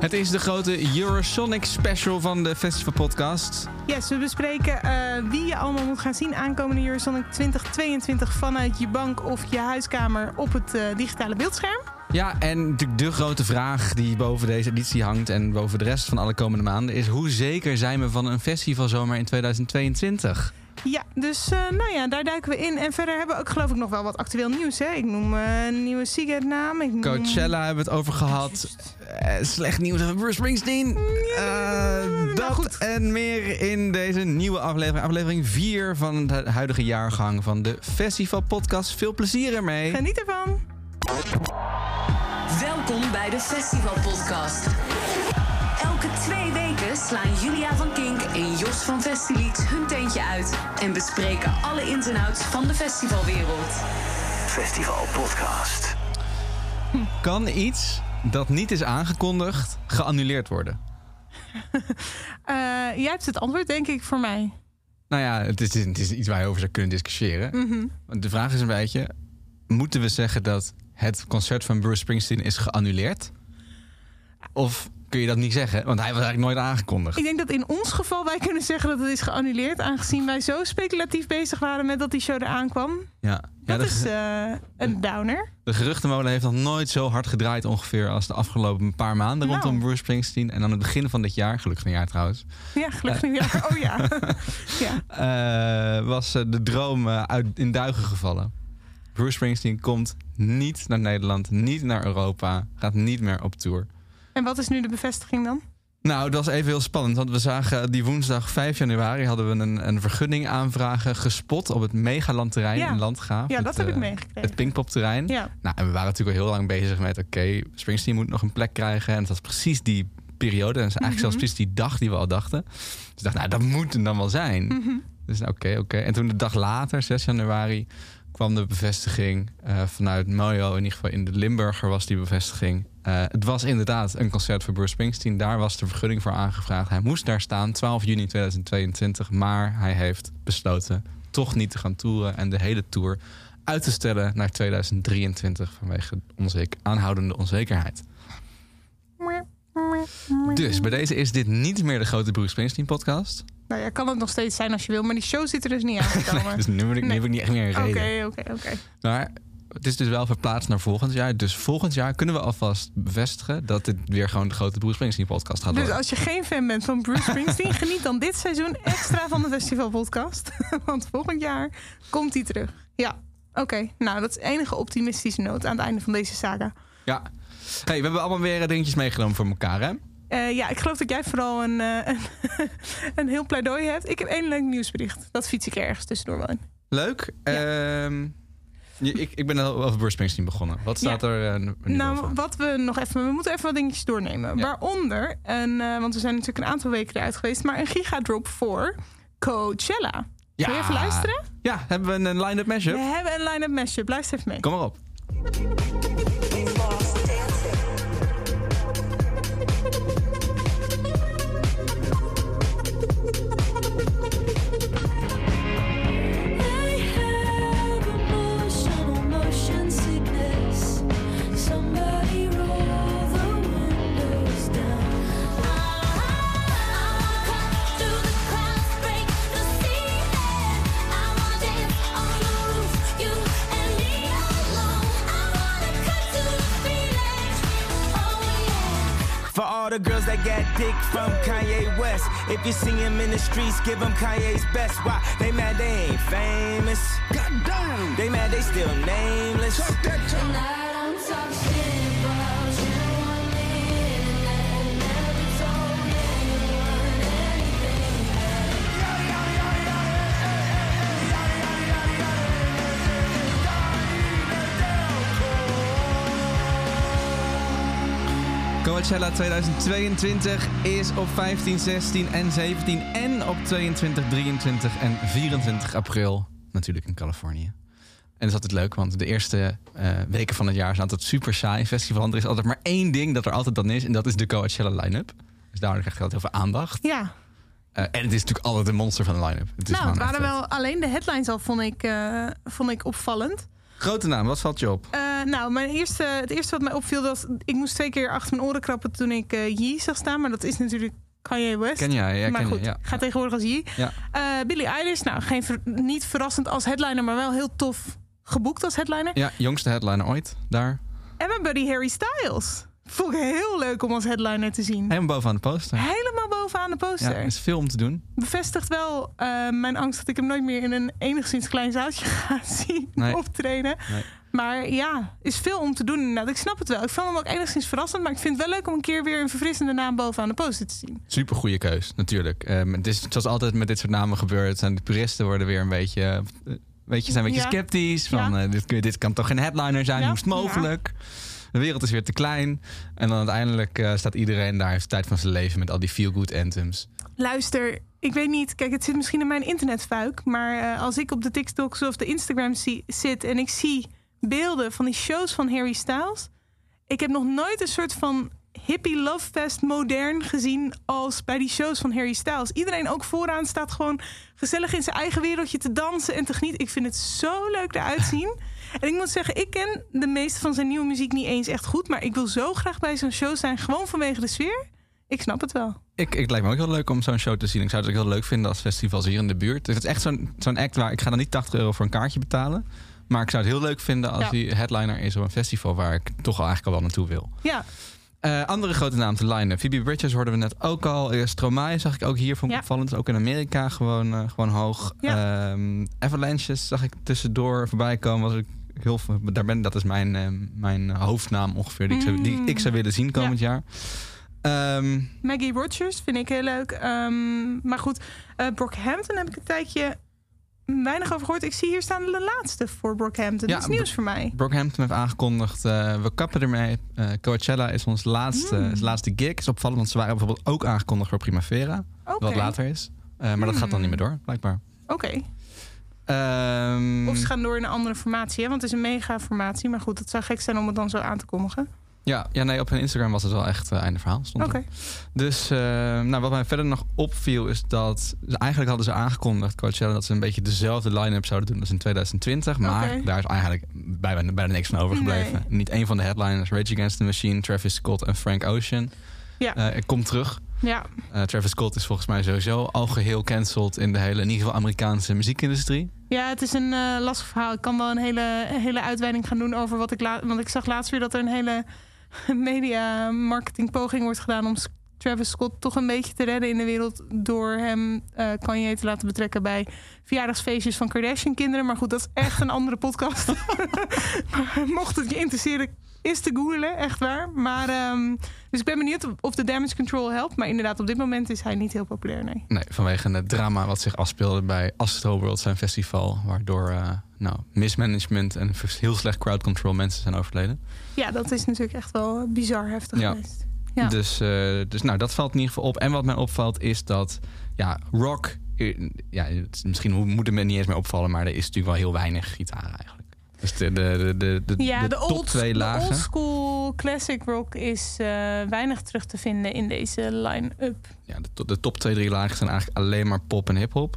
Het is de grote Eurosonic special van de Festival Podcast. Yes, we bespreken eh, wie je allemaal moet gaan zien aankomende Eurosonic 2022 vanuit je bank of je huiskamer op het eh, digitale beeldscherm. Ja, en natuurlijk de grote vraag die boven deze editie hangt en boven de rest van alle komende maanden is: hoe zeker zijn we van een festivalzomer in 2022? Ja, dus eh, nou ja, daar duiken we in. En verder hebben we ook geloof ik nog wel wat actueel nieuws. Hè? Ik noem eh, een nieuwe Seagate-naam. Ik noem- Coachella hebben we het over gehad. Eh, slecht nieuws over Bruce Springsteen. Eh, nou dat goed. en meer in deze nieuwe aflevering. Aflevering 4 van de huidige jaargang van de Festival Podcast. Veel plezier ermee. Geniet ervan. Welkom bij de Festival Podcast. Elke twee weken slaan Julia van Kink en Jos van Festilied hun tentje uit en bespreken alle ins en outs van de festivalwereld. Festival Podcast. Kan iets dat niet is aangekondigd geannuleerd worden? Eh, jij hebt het antwoord, denk ik, voor mij. Nou ja, het is, het is iets waar je over zou kunnen discussiëren. Want De vraag is een beetje: moeten we zeggen dat het concert van Bruce Springsteen is geannuleerd? Of kun je dat niet zeggen? Want hij was eigenlijk nooit aangekondigd. Ik denk dat in ons geval wij kunnen zeggen dat het is geannuleerd, aangezien wij zo speculatief bezig waren met dat die show eraan kwam. Ja, ja Dat de, is eh, een downer. de geruchtenmolen heeft nog nooit zo hard gedraaid ongeveer als de afgelopen paar maanden Nou. rondom Bruce Springsteen. En aan het begin van dit jaar, gelukkig nieuwjaar trouwens, Ja, gelukkig nieuwjaar. Oh ja. ja. eh, was eh, de droom eh, uit, in duigen gevallen. Bruce Springsteen komt niet naar Nederland, niet naar Europa, gaat niet meer op tour. En wat is nu de bevestiging dan? Nou, dat was even heel spannend. Want we zagen die woensdag 5 januari hadden we een, een vergunning aanvragen gespot op het Megalandterrein Ja. in Landgraaf. Ja, Het, dat heb ik eh, meegekregen. Het Pinkpopterrein. Ja. Nou, en we waren natuurlijk al heel lang bezig met... oké, Springsteen moet nog een plek krijgen. En het was precies die periode. En het is eigenlijk Mhm. zelfs precies die dag die we al dachten. Dus ik dacht, nou, dat moet hem dan wel zijn. Mhm. Dus nou, oké, oké. En toen de dag later, 6 januari... kwam de bevestiging eh, vanuit Mojo. In ieder geval in de Limburger was die bevestiging. Eh, het was inderdaad een concert voor Bruce Springsteen. Daar was de vergunning voor aangevraagd. Hij moest daar staan, 12 juni 2022. Maar hij heeft besloten toch niet te gaan toeren... en de hele tour uit te stellen naar 2023... vanwege onzeker, aanhoudende onzekerheid. Dus bij deze is dit niet meer de grote Bruce Springsteen podcast. Nou ja, kan het nog steeds zijn als je wil, maar die show zit er dus niet aangekomen. Dus nu heb ik, nu Nee. heb ik niet echt meer een Oké, reden. oké, oké. Maar het is dus wel verplaatst naar volgend jaar. Dus volgend jaar kunnen we alvast bevestigen... dat dit weer gewoon de grote Bruce Springsteen podcast gaat Dus worden. als je geen fan bent van Bruce Springsteen, geniet dan dit seizoen extra van de Festival Podcast. Want volgend jaar komt hij terug. Ja, oké. Nou, dat is enige optimistische noot aan het einde van deze saga. Ja. Hey, we hebben allemaal weer eh, dingetjes meegenomen voor elkaar, hè? Eh, ja, ik geloof dat jij vooral een, eh, een, een heel pleidooi hebt. Ik heb één leuk nieuwsbericht. Dat fiets ik ergens tussendoor wel in. Leuk. Ehm, je- ik, ik ben al over Bruce Springsteen begonnen. Wat staat Ja. er eh, nu Nou, wat we nog even... We moeten even wat dingetjes doornemen. Ja. Waaronder, een, want we zijn natuurlijk een aantal weken eruit geweest... maar een gigadrop voor Coachella. Wil je even luisteren? Ja, hebben we een line-up mashup? We hebben een line-up mashup. Luister even mee. Kom maar op. dick from Kanye West. If you see him in the streets, give him Kanye's best. Why? They mad they ain't famous. Goddamn. They mad they still nameless. Tonight I'm talking Coachella 2022 is op 15, 16 en 17 en op 22, 23 en 24 april natuurlijk in Californië. En dat is altijd leuk, want de eerste eh, weken van het jaar zijn altijd super saai. Festival, er is altijd maar één ding dat er altijd dan is en dat is de Coachella line-up. Dus daardoor krijgt hij altijd heel veel aandacht. Ja, Eh, en het is natuurlijk altijd een monster van de line-up. Het is nou, waren wel alleen de headlines al, vond ik, eh, vond ik opvallend. Grote naam, wat valt je op? Eh, nou, mijn eerste, het eerste wat mij opviel... dat ik moest twee keer achter mijn oren krappen toen ik Yee zag staan. Maar dat is natuurlijk Kanye West. Ken jij? Ja, maar ken je, goed, ja. ga tegenwoordig als Yee. Ja. Billie Eilish, nou, geen ver- niet verrassend als headliner... maar wel heel tof geboekt als headliner. ja, jongste headliner ooit, daar. En mijn buddy Harry Styles. Vond ik heel leuk om als headliner te zien. Helemaal bovenaan de poster. Helemaal bovenaan de Ja, poster. er is veel om te doen. Bevestigt wel eh, mijn angst dat ik hem nooit meer in een enigszins klein zaaltje ga zien Nee. optreden. Nee. Maar ja, is veel om te doen inderdaad. Ik snap het wel. Ik vond hem ook enigszins verrassend. Maar ik vind het wel leuk om een keer weer een verfrissende naam bovenaan de poster te zien. Super goede keus, natuurlijk. Ehm, het is zoals altijd met dit soort namen gebeurt. Zijn de puristen worden weer een beetje, eh, weet je, zijn een beetje Ja. sceptisch. Van, Ja. eh, dit, kan toch geen headliner zijn? Ja. Hoe is het mogelijk? De wereld is weer te klein. En dan uiteindelijk eh, staat iedereen daar, heeft tijd van zijn leven met al die feel-good anthems. Luister, ik weet niet. Kijk, het zit misschien in mijn internetfuik. Maar eh, als ik op de TikToks of de Instagram zie- zit en ik zie beelden van die shows van Harry Styles. Ik heb nog nooit een soort van hippie love fest modern gezien als bij die shows van Harry Styles. Iedereen ook vooraan staat gewoon gezellig in zijn eigen wereldje te dansen en te genieten. Ik vind het zo leuk eruit zien. En ik moet zeggen, ik ken de meeste van zijn nieuwe muziek niet eens echt goed. Maar ik wil zo graag bij zo'n show zijn, gewoon vanwege de sfeer. Ik snap het wel. Ik, ik lijkt me ook heel leuk om zo'n show te zien. Ik zou het ook heel leuk vinden als festivals hier in de buurt. Dus het is echt zo'n zo'n act waar ik ga dan niet 80 euro voor een kaartje betalen. Maar ik zou het heel leuk vinden als Ja. die headliner is op een festival waar ik toch al eigenlijk al wel naartoe wil. Ja, Eh, andere grote naam te line Phoebe Bridgers hoorden we net ook al. Eh, Stromae zag ik ook hier van Ja. opvallend. Ook in Amerika gewoon, eh, gewoon hoog. Ja. Ehm, Avalanches zag ik tussendoor voorbij komen. Was ik heel, daar ben, dat is mijn, mijn hoofdnaam ongeveer die ik, zou, die Mm. ik zou willen zien komend jaar. Ehm, Maggie Rogers vind ik heel leuk. Ehm, maar goed, Brockhampton heb ik een tijdje weinig over gehoord. Ik zie hier staan de laatste voor Brockhampton. Ja, dat is nieuws voor mij. Brockhampton heeft aangekondigd, eh, we kappen ermee. Eh, Coachella is ons laatste, Hmm. is laatste gig. Is opvallend, want ze waren bijvoorbeeld ook aangekondigd voor Primavera. Wat later is. Eh, maar dat gaat dan niet meer door, blijkbaar. Oké. Ehm, Of ze gaan door in een andere formatie, hè? want het is een mega formatie. Maar goed, het zou gek zijn om het dan zo aan te kondigen. Ja, ja, nee, op hun Instagram was het wel echt eh, einde verhaal. Stond er. Oké. Dus eh, nou, wat mij verder nog opviel is dat... eigenlijk hadden ze aangekondigd, Coachella... dat ze een beetje dezelfde line-up zouden doen als in 2020. Maar daar is eigenlijk bijna, bijna niks van overgebleven. Nee. Niet één van de headliners, Rage Against the Machine... Travis Scott en Frank Ocean. Ja. Eh, ik kom terug. Ja, Eh, Travis Scott is volgens mij sowieso al geheel cancelled... in de hele, in ieder geval Amerikaanse muziekindustrie. ja het is een eh, lastig verhaal. Ik kan wel een hele, hele uitweiding gaan doen over wat ik laat. Want ik zag laatst weer dat er een hele media marketing poging wordt gedaan om Travis Scott toch een beetje te redden in de wereld door hem eh Kanye te laten betrekken bij verjaardagsfeestjes van Kardashian kinderen. Maar goed, dat is echt een andere podcast. Mocht het je interesseren, is te googlen, echt waar. Maar ehm, dus ik ben benieuwd of de damage control helpt. Maar inderdaad, op dit moment is hij niet heel populair, nee. Nee, vanwege het drama wat zich afspeelde bij Astroworld, zijn festival. Waardoor eh, nou, mismanagement en heel slecht crowd control mensen zijn overleden. Ja, dat is natuurlijk echt wel bizar heftig Ja. geweest. Ja. Dus, eh, dus nou, dat valt in ieder geval op. En wat mij opvalt is dat ja, rock... eh, Ja, misschien moet het me niet eens meer opvallen... maar er is natuurlijk wel heel weinig gitaar eigenlijk. Dus de, de, de, de, de, Ja, de de, top old, twee de lagen... old school classic rock is eh, weinig terug te vinden in deze line-up. Ja, de, de top twee, drie lagen zijn eigenlijk alleen maar pop en hip-hop.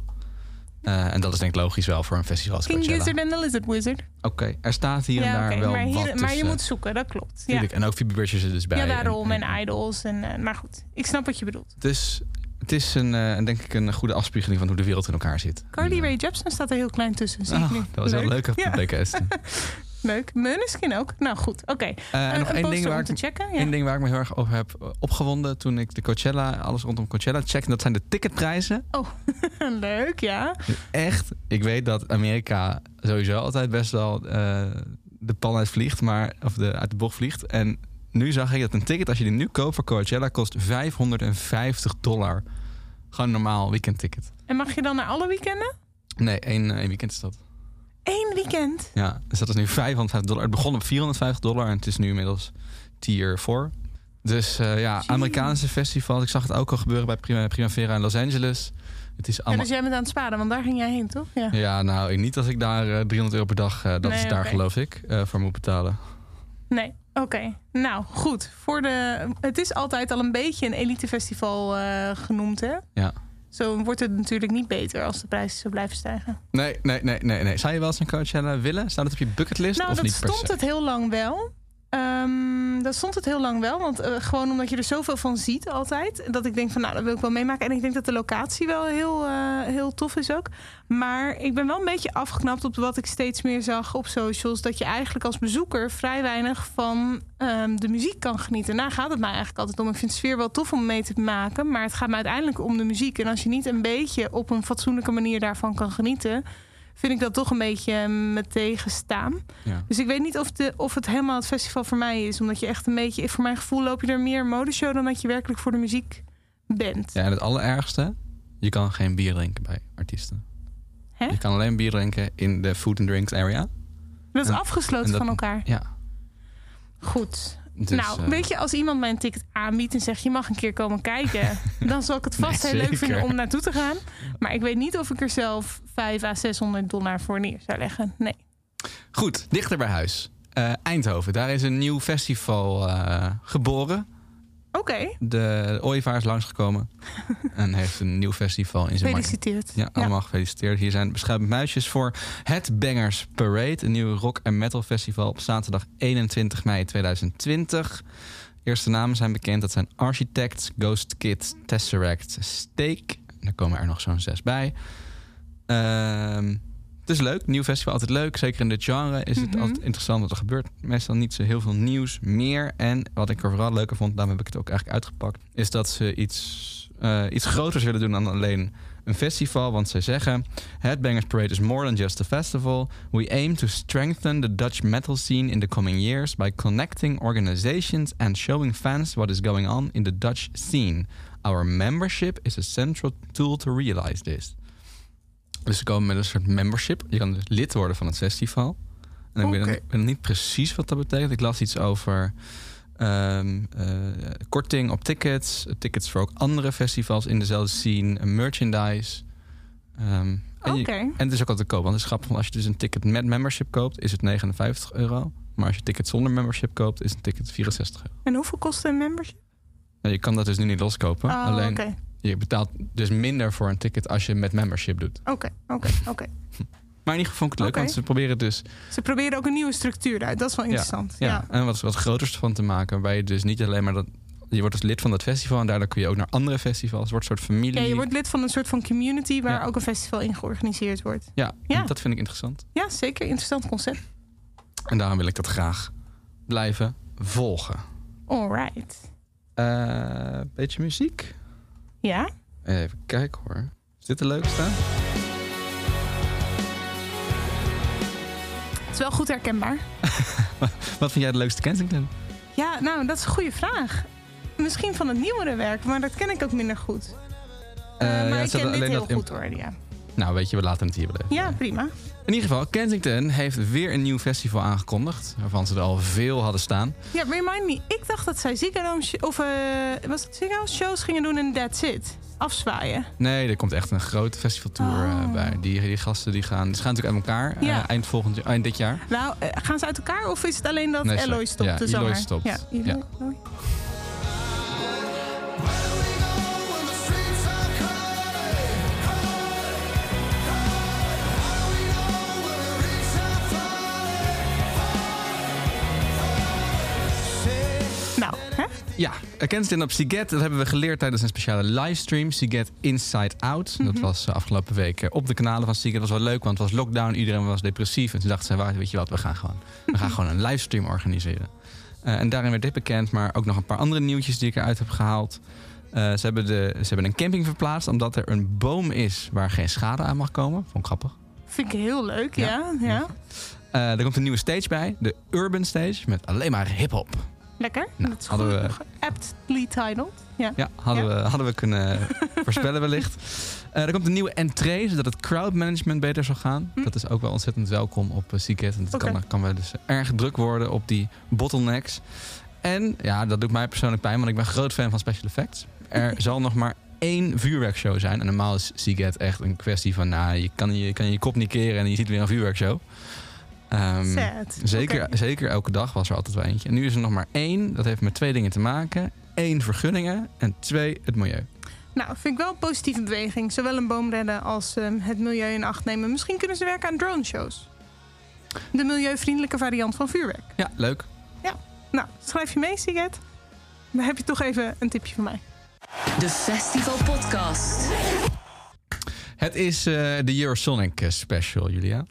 Eh, en dat is denk ik logisch wel voor een festival als King Coachella. Gizzard en the Lizard Wizard. Oké, er staat hier en ja, daar wel maar, hier- wat maar je moet zoeken, dat klopt. Ja, En ook Phoebe Bridgers er dus bij. ja daarom. En, en- idols. En, eh, maar goed, ik snap wat je bedoelt. Dus het is een, eh, een, denk ik een goede afspiegeling van hoe de wereld in elkaar zit. Carly Rae Jepsen staat er heel klein tussen, zie ik oh, nu. dat was heel leuk op Ja, de PKS. leuk. Munneskin ook. Nou goed, oké. Eh, Eh, en nog één ding, waar om te ik, checken. Ja. één ding waar ik me heel erg over heb eh, opgewonden toen ik de Coachella, alles rondom Coachella checkte. Dat zijn de ticketprijzen. leuk, ja. Echt, ik weet dat Amerika sowieso altijd best wel eh, de pan uit vliegt, maar, of de, uit de bocht vliegt. En nu zag ik dat een ticket, als je die nu koopt voor Coachella, kost 550 dollar. Gewoon een normaal weekendticket. En mag je dan naar alle weekenden? Nee, één, één weekend is dat. Eén weekend. Ja, dus dat is nu 550 dollar. Het begon op 450 dollar en het is nu inmiddels tier 4. Dus eh, ja, Amerikaanse festivals. Ik zag het ook al gebeuren bij Prima- Primavera in Los Angeles. Het is Ja, allemaal... dus jij bent aan het sparen, want daar ging jij heen, toch? Ja. Ja, nou, ik- niet als ik daar eh, 300 euro per dag, eh, dat Nee, is daar geloof ik, eh, voor moet betalen. Nee, oké. Nou, goed. Voor de, het is altijd al een beetje een elitefestival eh genoemd, hè? Ja. Zo wordt het natuurlijk niet beter als de prijzen zo blijven stijgen. Nee, nee, nee, nee, nee. Zou je wel eens een Coachella willen? Staat het op je bucketlist Nou, of dat niet stond het heel lang wel. Ehm, dat stond het heel lang wel. Want eh, gewoon omdat je er zoveel van ziet altijd. Dat ik denk van nou, dat wil ik wel meemaken. En ik denk dat de locatie wel heel, eh, heel tof is ook. Maar ik ben wel een beetje afgeknapt op wat ik steeds meer zag op socials. Dat je eigenlijk als bezoeker vrij weinig van ehm, de muziek kan genieten. Daar gaat het mij eigenlijk altijd om. Ik vind de sfeer wel tof om mee te maken. Maar het gaat me uiteindelijk om de muziek. En als je niet een beetje op een fatsoenlijke manier daarvan kan genieten vind ik dat toch een beetje eh, me tegenstaan. Ja. Dus ik weet niet of, de, of het helemaal het festival voor mij is. Omdat je echt een beetje, voor mijn gevoel loop je er meer modeshow dan dat je werkelijk voor de muziek bent. Ja, en het allerergste, je kan geen bier drinken bij artiesten. Hè? Je kan alleen bier drinken in de food and drinks area. Dat is en- afgesloten en dat- van elkaar. Ja. Goed. Dus, nou, eh, weet je, als iemand mij een ticket aanbiedt en zegt je mag een keer komen kijken, dan zal ik het vast Nee, heel leuk vinden om naartoe te gaan. Maar ik weet niet of ik er zelf 5 à 600 dollar voor neer zou leggen. Nee. Goed, dichter bij huis. Eh, Eindhoven, daar is een nieuw festival eh, geboren. Oké, De Ooievaar is langsgekomen en heeft een nieuw festival in zijn markt. gefeliciteerd. Ja, allemaal gefeliciteerd. Hier zijn beschuit muisjes voor het Bangers Parade. Een nieuw rock- en metal festival op zaterdag 21 mei 2020. Eerste namen zijn bekend. Dat zijn Architects, Ghost Kids, Tesseract, Steak. Er komen er nog zo'n zes bij. Ehm, het is leuk. Nieuw festival, altijd leuk. Zeker in dit genre is het Mhm. altijd interessant wat er gebeurt. Meestal niet zo heel veel nieuws meer. En wat ik er vooral leuker vond, daarom heb ik het ook eigenlijk uitgepakt... is dat ze iets, eh, iets groters willen doen dan alleen een festival. Want zij zeggen... Headbangers Parade is more than just a festival. We aim to strengthen the Dutch metal scene in the coming years... by connecting organizations and showing fans what is going on in the Dutch scene. Our membership is a central tool to realize this. Dus ze komen met een soort membership. Je kan dus lid worden van het festival. En ik weet, weet niet precies wat dat betekent. Ik las iets over ehm, eh, korting op tickets. Tickets voor ook andere festivals in dezelfde scene. Merchandise. Ehm, en, je- en het is ook altijd te koop. Want het is grappig. Als je dus een ticket met membership koopt, is het 59 euro. Maar als je een ticket zonder membership koopt, is een ticket 64 euro. En hoeveel kost een membership? Nou, je kan dat dus nu niet loskopen. Oh, Alleen. Je betaalt dus minder voor een ticket als je met membership doet. Oké, oké, oké. Maar in ieder geval vond ik het leuk, Oké. want ze proberen dus Ze proberen ook een nieuwe structuur uit. Dat is wel interessant. ja, Ja. en wat, wat groters van te maken. Waarbij je dus niet alleen maar dat. Je wordt dus lid van dat festival en daardoor kun je ook naar andere festivals. Het wordt een soort familie. Ja, je wordt lid van een soort van community waar Ja. ook een festival in georganiseerd wordt. Ja, Ja. dat vind ik interessant. Ja, zeker. Interessant concept. En daarom wil ik dat graag blijven volgen. Alright. Eh beetje muziek. Ja? Even kijken hoor. Is dit de leukste? Het is wel goed herkenbaar. Wat vind jij de leukste Kensington? Ja, nou, dat is een goede vraag. Misschien van het nieuwere werk, maar dat ken ik ook minder goed. Eh, Eh, maar ja, ik ken dit heel goed hoor, ja. Nou, weet je, we laten het hier wel even. Ja, prima. In ieder geval, Kensington heeft weer een nieuw festival aangekondigd. Waarvan ze er al veel hadden staan. Ja, remind me. Ik dacht dat zij sh- of eh, was het Ziggo shows gingen doen en that's it. Afzwaaien. Nee, er komt echt een grote festivaltour eh, Oh. bij. Die, die gasten die gaan, die gaan natuurlijk uit elkaar eh, Ja. eind, volgend, jaar- eind dit jaar. Nou, gaan ze uit elkaar of is het alleen dat Nee. Eloy stopt, Ja, de Eloy stopt. Ja, Eloy. Ja. Ja, eh, Kensington op Siget. Dat hebben we geleerd tijdens een speciale livestream. Siget Inside Out. Dat Mhm. was eh, afgelopen week eh, op de kanalen van Siget. Dat was wel leuk, want het was lockdown. Iedereen was depressief. En toen dachten ze, "Waar, weet je wat, we gaan gewoon, we gaan gewoon een livestream organiseren. Eh, en daarin werd dit bekend, maar ook nog een paar andere nieuwtjes die ik eruit heb gehaald. Eh, ze, hebben de, ze hebben een camping verplaatst omdat er een boom is waar geen schade aan mag komen. Vond ik grappig. Vind ik heel leuk, Ja. ja. ja. Er komt een nieuwe stage bij, de Urban Stage, met alleen maar hip-hop. Lekker. Nou, dat is hadden goed. we- Aptly titled. Ja. Ja, hadden, We, hadden we kunnen voorspellen wellicht. Eh, er komt een nieuwe entree, zodat het crowdmanagement beter zal gaan. Hm. Dat is ook wel ontzettend welkom op uh, Seagate. En dat Oké. kan, kan wel dus erg druk worden op die bottlenecks. En ja, dat doet mij persoonlijk pijn, want ik ben groot fan van special effects. Er zal nog maar één vuurwerkshow zijn. En normaal is Seagate echt een kwestie van... Nou, je kan je, kan je kop niet keren en je ziet weer een vuurwerkshow. Ehm, Sad. Zeker, zeker elke dag was er altijd wel eentje. En nu is er nog maar één. Dat heeft met twee dingen te maken. Eén, vergunningen. En twee, het milieu. Nou, vind ik wel een positieve beweging. Zowel een boom redden als ehm, het milieu in acht nemen. Misschien kunnen ze werken aan drone shows. De milieuvriendelijke variant van vuurwerk. Ja, leuk. Ja, nou, schrijf je mee, Siget? Dan heb je toch even een tipje van mij. De Festival Podcast. Het is eh, de Eurosonic eh, special, Julia.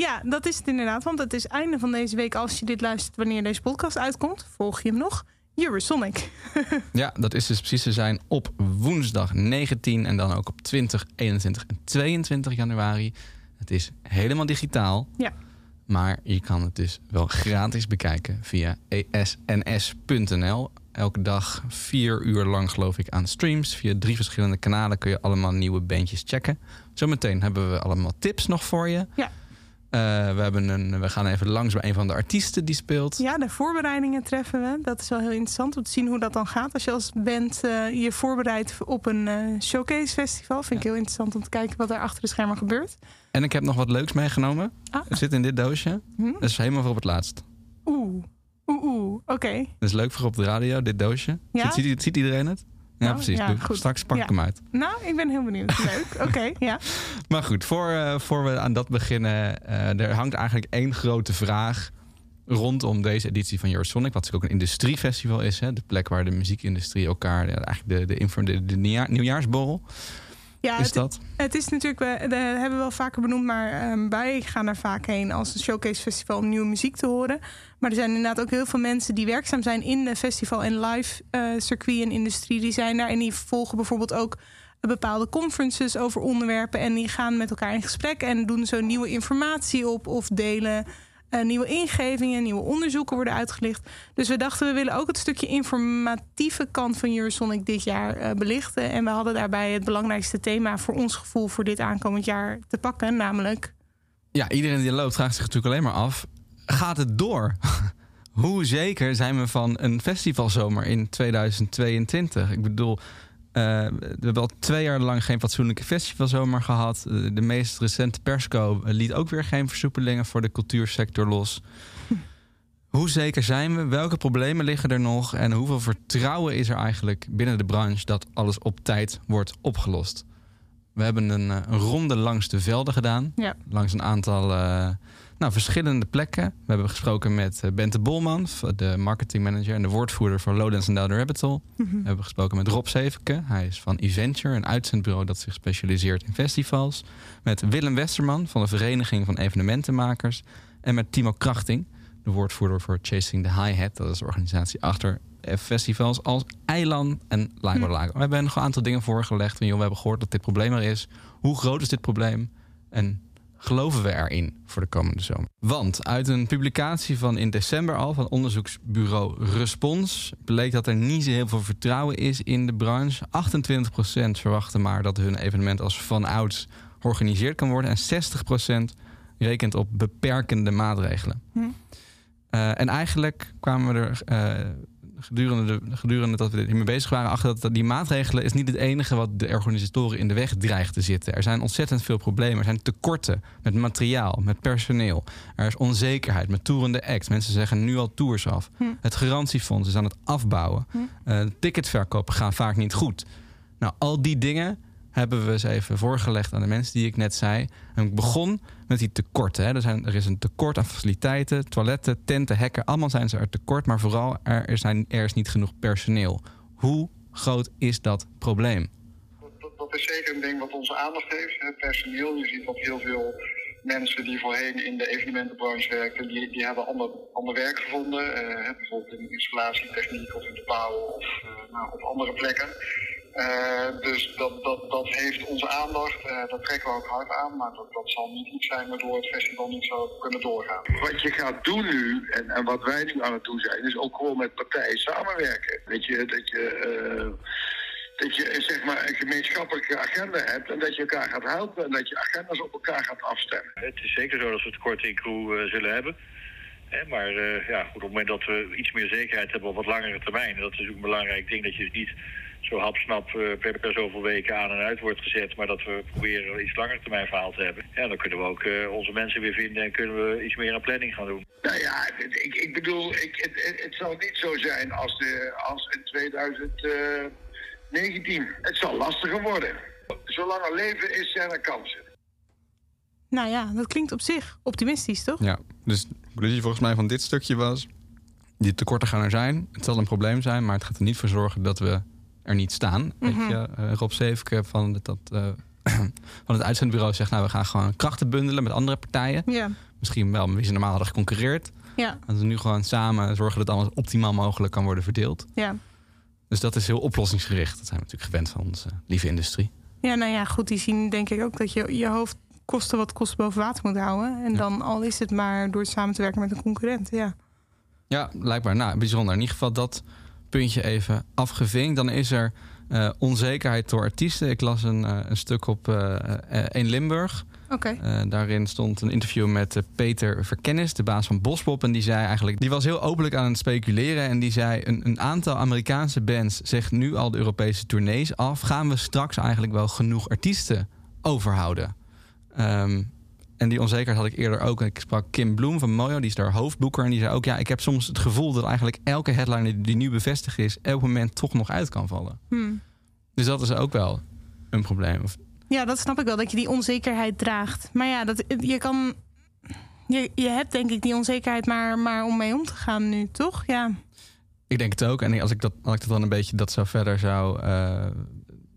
Ja, dat is het inderdaad. Want het is einde van deze week. Als je dit luistert wanneer deze podcast uitkomt, volg je hem nog. Eurosonic. Ja, dat is dus precies te zijn op woensdag 19 en dan ook op 20, 21 en 22 januari. Het is helemaal digitaal, Ja. maar je kan het dus wel gratis bekijken via esns.nl. Elke dag vier uur lang geloof ik aan streams. Via drie verschillende kanalen kun je allemaal nieuwe bandjes checken. Zometeen hebben we allemaal tips nog voor je. Ja. Eh, we, hebben een, we gaan even langs bij een van de artiesten die speelt. Ja, de voorbereidingen treffen we. Dat is wel heel interessant om te zien hoe dat dan gaat. Als je als band eh, je voorbereidt op een eh, showcase festival. Vind ik heel interessant om te kijken wat er achter de schermen gebeurt. En ik heb nog wat leuks meegenomen. Ah. Het zit in dit doosje. Hm? Dat is helemaal voor op het laatst. Oeh, oeh, oeh. Oké. Dat is leuk voor op de radio, dit doosje. Ja? Ziet, ziet, ziet iedereen het? Ja, Oh, precies. ja, goed. Straks pak ik hem uit. Nou, ik ben heel benieuwd. Leuk. Oké, ja. Maar goed, voor, eh, voor we aan dat beginnen... eh, er hangt eigenlijk één grote vraag rondom deze editie van Eurosonic. Wat ook een industriefestival is. Hè? De plek waar de muziekindustrie elkaar... ja, eigenlijk de, de, de, de nieuwjaar- nieuwjaarsborrel Ja, is het, dat. het is natuurlijk, we hebben we wel vaker benoemd, maar ehm, wij gaan er vaak heen als een showcase festival om nieuwe muziek te horen. Maar er zijn inderdaad ook heel veel mensen die werkzaam zijn in de festival en live eh, circuit en industrie. Die zijn daar en die volgen bijvoorbeeld ook bepaalde conferences over onderwerpen. En die gaan met elkaar in gesprek en doen zo nieuwe informatie op of delen eh, nieuwe ingevingen, nieuwe onderzoeken worden uitgelicht. Dus we dachten, we willen ook het stukje informatieve kant van Eurosonic dit jaar eh, belichten. En we hadden daarbij het belangrijkste thema voor ons gevoel voor dit aankomend jaar te pakken. Namelijk, Ja, iedereen die loopt vraagt zich natuurlijk alleen maar af... gaat het door? Hoe zeker zijn we van een festivalzomer in 2022? Ik bedoel, eh, we hebben al twee jaar lang geen fatsoenlijke festivalzomer gehad. Eh, De meest recente persco liet ook weer geen versoepelingen voor de cultuursector los. Hoe zeker zijn we? Welke problemen liggen er nog? En hoeveel vertrouwen is er eigenlijk binnen de branche dat alles op tijd wordt opgelost? We hebben een, eh, een ronde langs de velden gedaan. ja, Langs een aantal eh, nou, verschillende plekken. We hebben gesproken met eh, Bente Bolman, de marketingmanager en de woordvoerder van Lowlands en Down the Rabbit Hole. We hebben gesproken met Rob Zevenke. Hij is van Eventure, een uitzendbureau dat zich specialiseert in festivals. Met Willem Westerman van de Vereniging van Evenementenmakers. En met Timo Krachting, de woordvoerder voor Chasing the Hi-Hat. Dat is de organisatie achter festivals als Eiland en Lago Hm. Lago. We hebben nog een aantal dingen voorgelegd. Van, joh, we hebben gehoord dat dit probleem er is. Hoe groot is dit probleem? En geloven we erin voor de komende zomer? Want uit een publicatie van in december al van onderzoeksbureau Respons bleek dat er niet zo heel veel vertrouwen is in de branche. 28% verwachten maar dat hun evenement als vanouds georganiseerd kan worden en 60% rekent op beperkende maatregelen. Hm. Eh, en eigenlijk kwamen we er eh, gedurende, de, gedurende dat we hiermee bezig waren achter dat die maatregelen is niet het enige wat de organisatoren in de weg dreigt te zitten. Er zijn ontzettend veel problemen. Er zijn tekorten met materiaal, met personeel. Er is onzekerheid met toerende acts. Mensen zeggen nu al tours af. Hm. Het garantiefonds is aan het afbouwen. Hm. Eh, ticketverkopen gaan vaak niet goed. Nou, al die dingen hebben we eens even voorgelegd aan de mensen die ik net zei. En ik begon met die tekorten. Hè. Er, zijn, er is een tekort aan faciliteiten, toiletten, tenten, hekken. Allemaal zijn ze er tekort, maar vooral er, zijn, er is niet genoeg personeel. Hoe groot is dat probleem? Dat, is zeker een ding wat onze aandacht heeft. Personeel. Je ziet dat heel veel mensen die voorheen in de evenementenbranche werkten, die, die hebben ander, ander werk gevonden. Eh, bijvoorbeeld in installatietechniek of in de bouw of eh, nou, op andere plekken. Eh, dus dat, dat, dat heeft onze aandacht. Eh, dat trekken we ook hard aan. Maar dat, dat zal niet iets zijn waardoor het festival niet zou kunnen doorgaan. Wat je gaat doen nu, en, en wat wij nu aan het doen zijn, is ook gewoon met partijen samenwerken. Dat je, dat je, eh, dat je zeg maar, een gemeenschappelijke agenda hebt en dat je elkaar gaat helpen en dat je agendas op elkaar gaat afstemmen. Het is zeker zo dat we tekort in crew zullen hebben. Hè, maar eh, ja, goed, op het moment dat we iets meer zekerheid hebben op wat langere termijn... en dat is ook een belangrijk ding, dat je dus niet zo hapsnap eh, per, per zoveel weken aan en uit wordt gezet... maar dat we proberen een iets langer termijn verhaal te hebben. Ja, dan kunnen we ook eh, onze mensen weer vinden en kunnen we iets meer aan planning gaan doen. Nou ja, ik, ik bedoel, ik, het, het, het zal niet zo zijn als, de, als in 19. Het zal lastiger worden. Zolang er leven is, zijn er kansen. Nou ja, dat klinkt op zich optimistisch, toch? Ja, dus de conclusie volgens mij van dit stukje was... die tekorten gaan er zijn, het zal een probleem zijn... maar het gaat er niet voor zorgen dat we er niet staan. Weet Mhm. je, Eh, Rob Zeefke van, dat, eh, van het uitzendbureau zegt... nou, we gaan gewoon krachten bundelen met andere partijen. Misschien wel met wie ze normaal hadden geconcurreerd. Ja, Dat we nu gewoon samen zorgen dat alles optimaal mogelijk kan worden verdeeld. ja. Dus dat is heel oplossingsgericht. Dat zijn we natuurlijk gewend van onze lieve industrie. Ja, nou ja, goed. Die zien denk ik ook dat je je hoofd kosten wat kost boven water moet houden. En dan al is het maar door samen te werken met een concurrent. Ja. Ja, blijkbaar. Nou, bijzonder. In ieder geval dat puntje even afgevinkt. Dan is er eh, onzekerheid door artiesten. Ik las een, eh, een stuk op eh eh, 1 Limburg. Oké. Eh, daarin stond een interview met Peter Verkennis, de baas van Bospop. En die zei eigenlijk, die was heel openlijk aan het speculeren. En die zei: een, een aantal Amerikaanse bands zegt nu al de Europese tournees af. Gaan we straks eigenlijk wel genoeg artiesten overhouden? Ehm, en die onzekerheid had ik eerder ook. Ik sprak Kim Bloem van Mojo, die is daar hoofdboeker. En die zei ook: Ja, ik heb soms het gevoel dat eigenlijk elke headliner die nu bevestigd is, elk moment toch nog uit kan vallen. Hm. Dus dat is ook wel een probleem. Ja, dat snap ik wel, dat je die onzekerheid draagt. Maar ja, dat, je kan. Je, je hebt denk ik die onzekerheid maar, maar om mee om te gaan nu, toch? Ja. Ik denk het ook. En als ik dat, als ik dat dan een beetje dat zo verder zou eh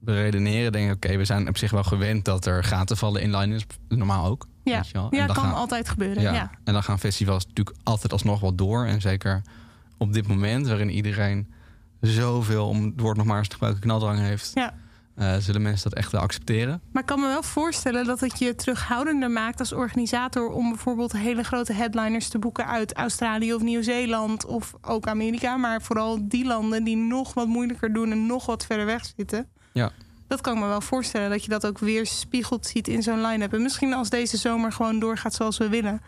beredeneren, denk ik, oké, we zijn op zich wel gewend dat er gaten vallen in line-ups. Normaal ook. Ja, ja kan gaan- altijd gebeuren. ja. Ja. En dan gaan festivals natuurlijk altijd alsnog wel door. En zeker op dit moment, waarin iedereen zoveel, om het woord nog maar eens te gebruiken, knaldrang heeft, Ja. eh, zullen mensen dat echt wel accepteren. Maar ik kan me wel voorstellen dat het je terughoudender maakt als organisator om bijvoorbeeld hele grote headliners te boeken uit Australië of Nieuw-Zeeland of ook Amerika. Maar vooral die landen die nog wat moeilijker doen en nog wat verder weg zitten. Ja. Dat kan ik me wel voorstellen dat je dat ook weer spiegeld ziet in zo'n line-up. En misschien als deze zomer gewoon doorgaat zoals we willen,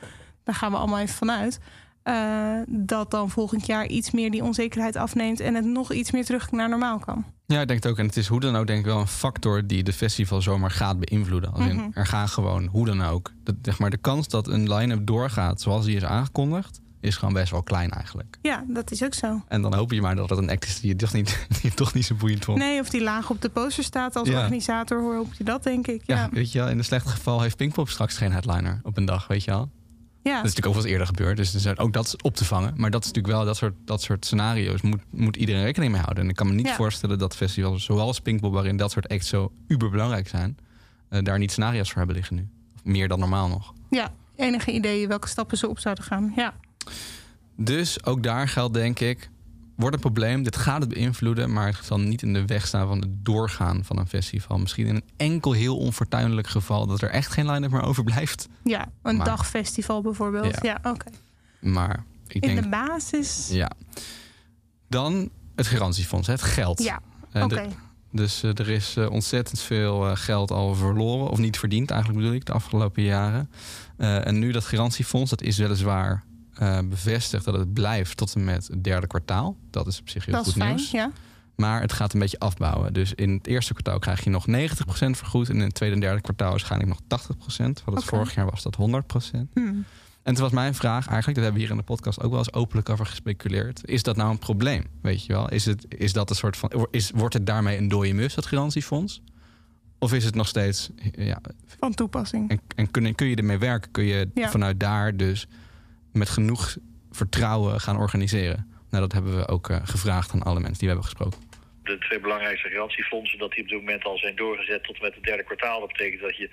daar gaan we allemaal even vanuit. eh, dat dan volgend jaar iets meer die onzekerheid afneemt en het nog iets meer terug naar normaal kan. Ja, ik denk het ook. En het is hoe dan ook denk ik wel een factor die de festival zomaar gaat beïnvloeden. Als in, Mhm. er gaan gewoon, hoe dan ook. Dat, zeg maar, de kans dat een line-up doorgaat zoals die is aangekondigd, is gewoon best wel klein eigenlijk. Ja, dat is ook zo. En dan hoop je maar dat het een act is die je toch niet, die je toch niet zo boeiend vond. Nee, of die laag op de poster staat als Ja. organisator, hoe hoop je dat, denk ik. Ja, Ja, weet je wel, in een slecht geval heeft Pinkpop straks geen headliner op een dag, weet je wel. ja. Dat is natuurlijk ook wel eens eerder gebeurd, dus zijn ook dat is op te vangen. Maar dat is natuurlijk wel, dat soort, dat soort scenario's moet, moet iedereen rekening mee houden. En ik kan me niet Ja. voorstellen dat festivals zoals Pinkpop, waarin dat soort acts zo uberbelangrijk zijn, eh, daar niet scenario's voor hebben liggen nu. Of meer dan normaal nog. ja, enige idee welke stappen ze op zouden gaan. Ja, Dus ook daar geldt denk ik, wordt een probleem. Dit gaat het beïnvloeden, maar het zal niet in de weg staan van het doorgaan van een festival. Misschien in een enkel heel onfortuinlijk geval dat er echt geen line-up meer overblijft. ja een Maar- dagfestival bijvoorbeeld. Ja. Ja, oké. Maar ik In denk... de basis. Ja. Dan het garantiefonds, het geld. Ja, Eh, oké. dus eh, er is eh, ontzettend veel geld al verloren, of niet verdiend eigenlijk bedoel ik, de afgelopen jaren. En nu dat garantiefonds, dat is weliswaar bevestigd dat het blijft tot en met het derde kwartaal. Dat is op zich heel Dat is goed fijn. nieuws. Ja. Maar het gaat een beetje afbouwen. Dus in het eerste kwartaal krijg je nog 90% vergoed. En in het tweede en derde kwartaal waarschijnlijk nog 80%. Want het vorig jaar was dat 100%. Hm. En toen was mijn vraag eigenlijk, dat hebben we hier in de podcast ook wel eens openlijk over gespeculeerd. Is dat nou een probleem? Weet je wel? Is, het, is dat een soort van. Is, wordt het daarmee een dode mus, dat garantiefonds? Of is het nog steeds. Ja, Van toepassing. en en kun, kun je ermee werken? Kun je Ja. vanuit daar dus met genoeg vertrouwen gaan organiseren? Nou, dat hebben we ook eh, gevraagd aan alle mensen die we hebben gesproken. De twee belangrijkste garantiefondsen, dat die op dit moment al zijn doorgezet tot en met het derde kwartaal. Dat betekent dat je,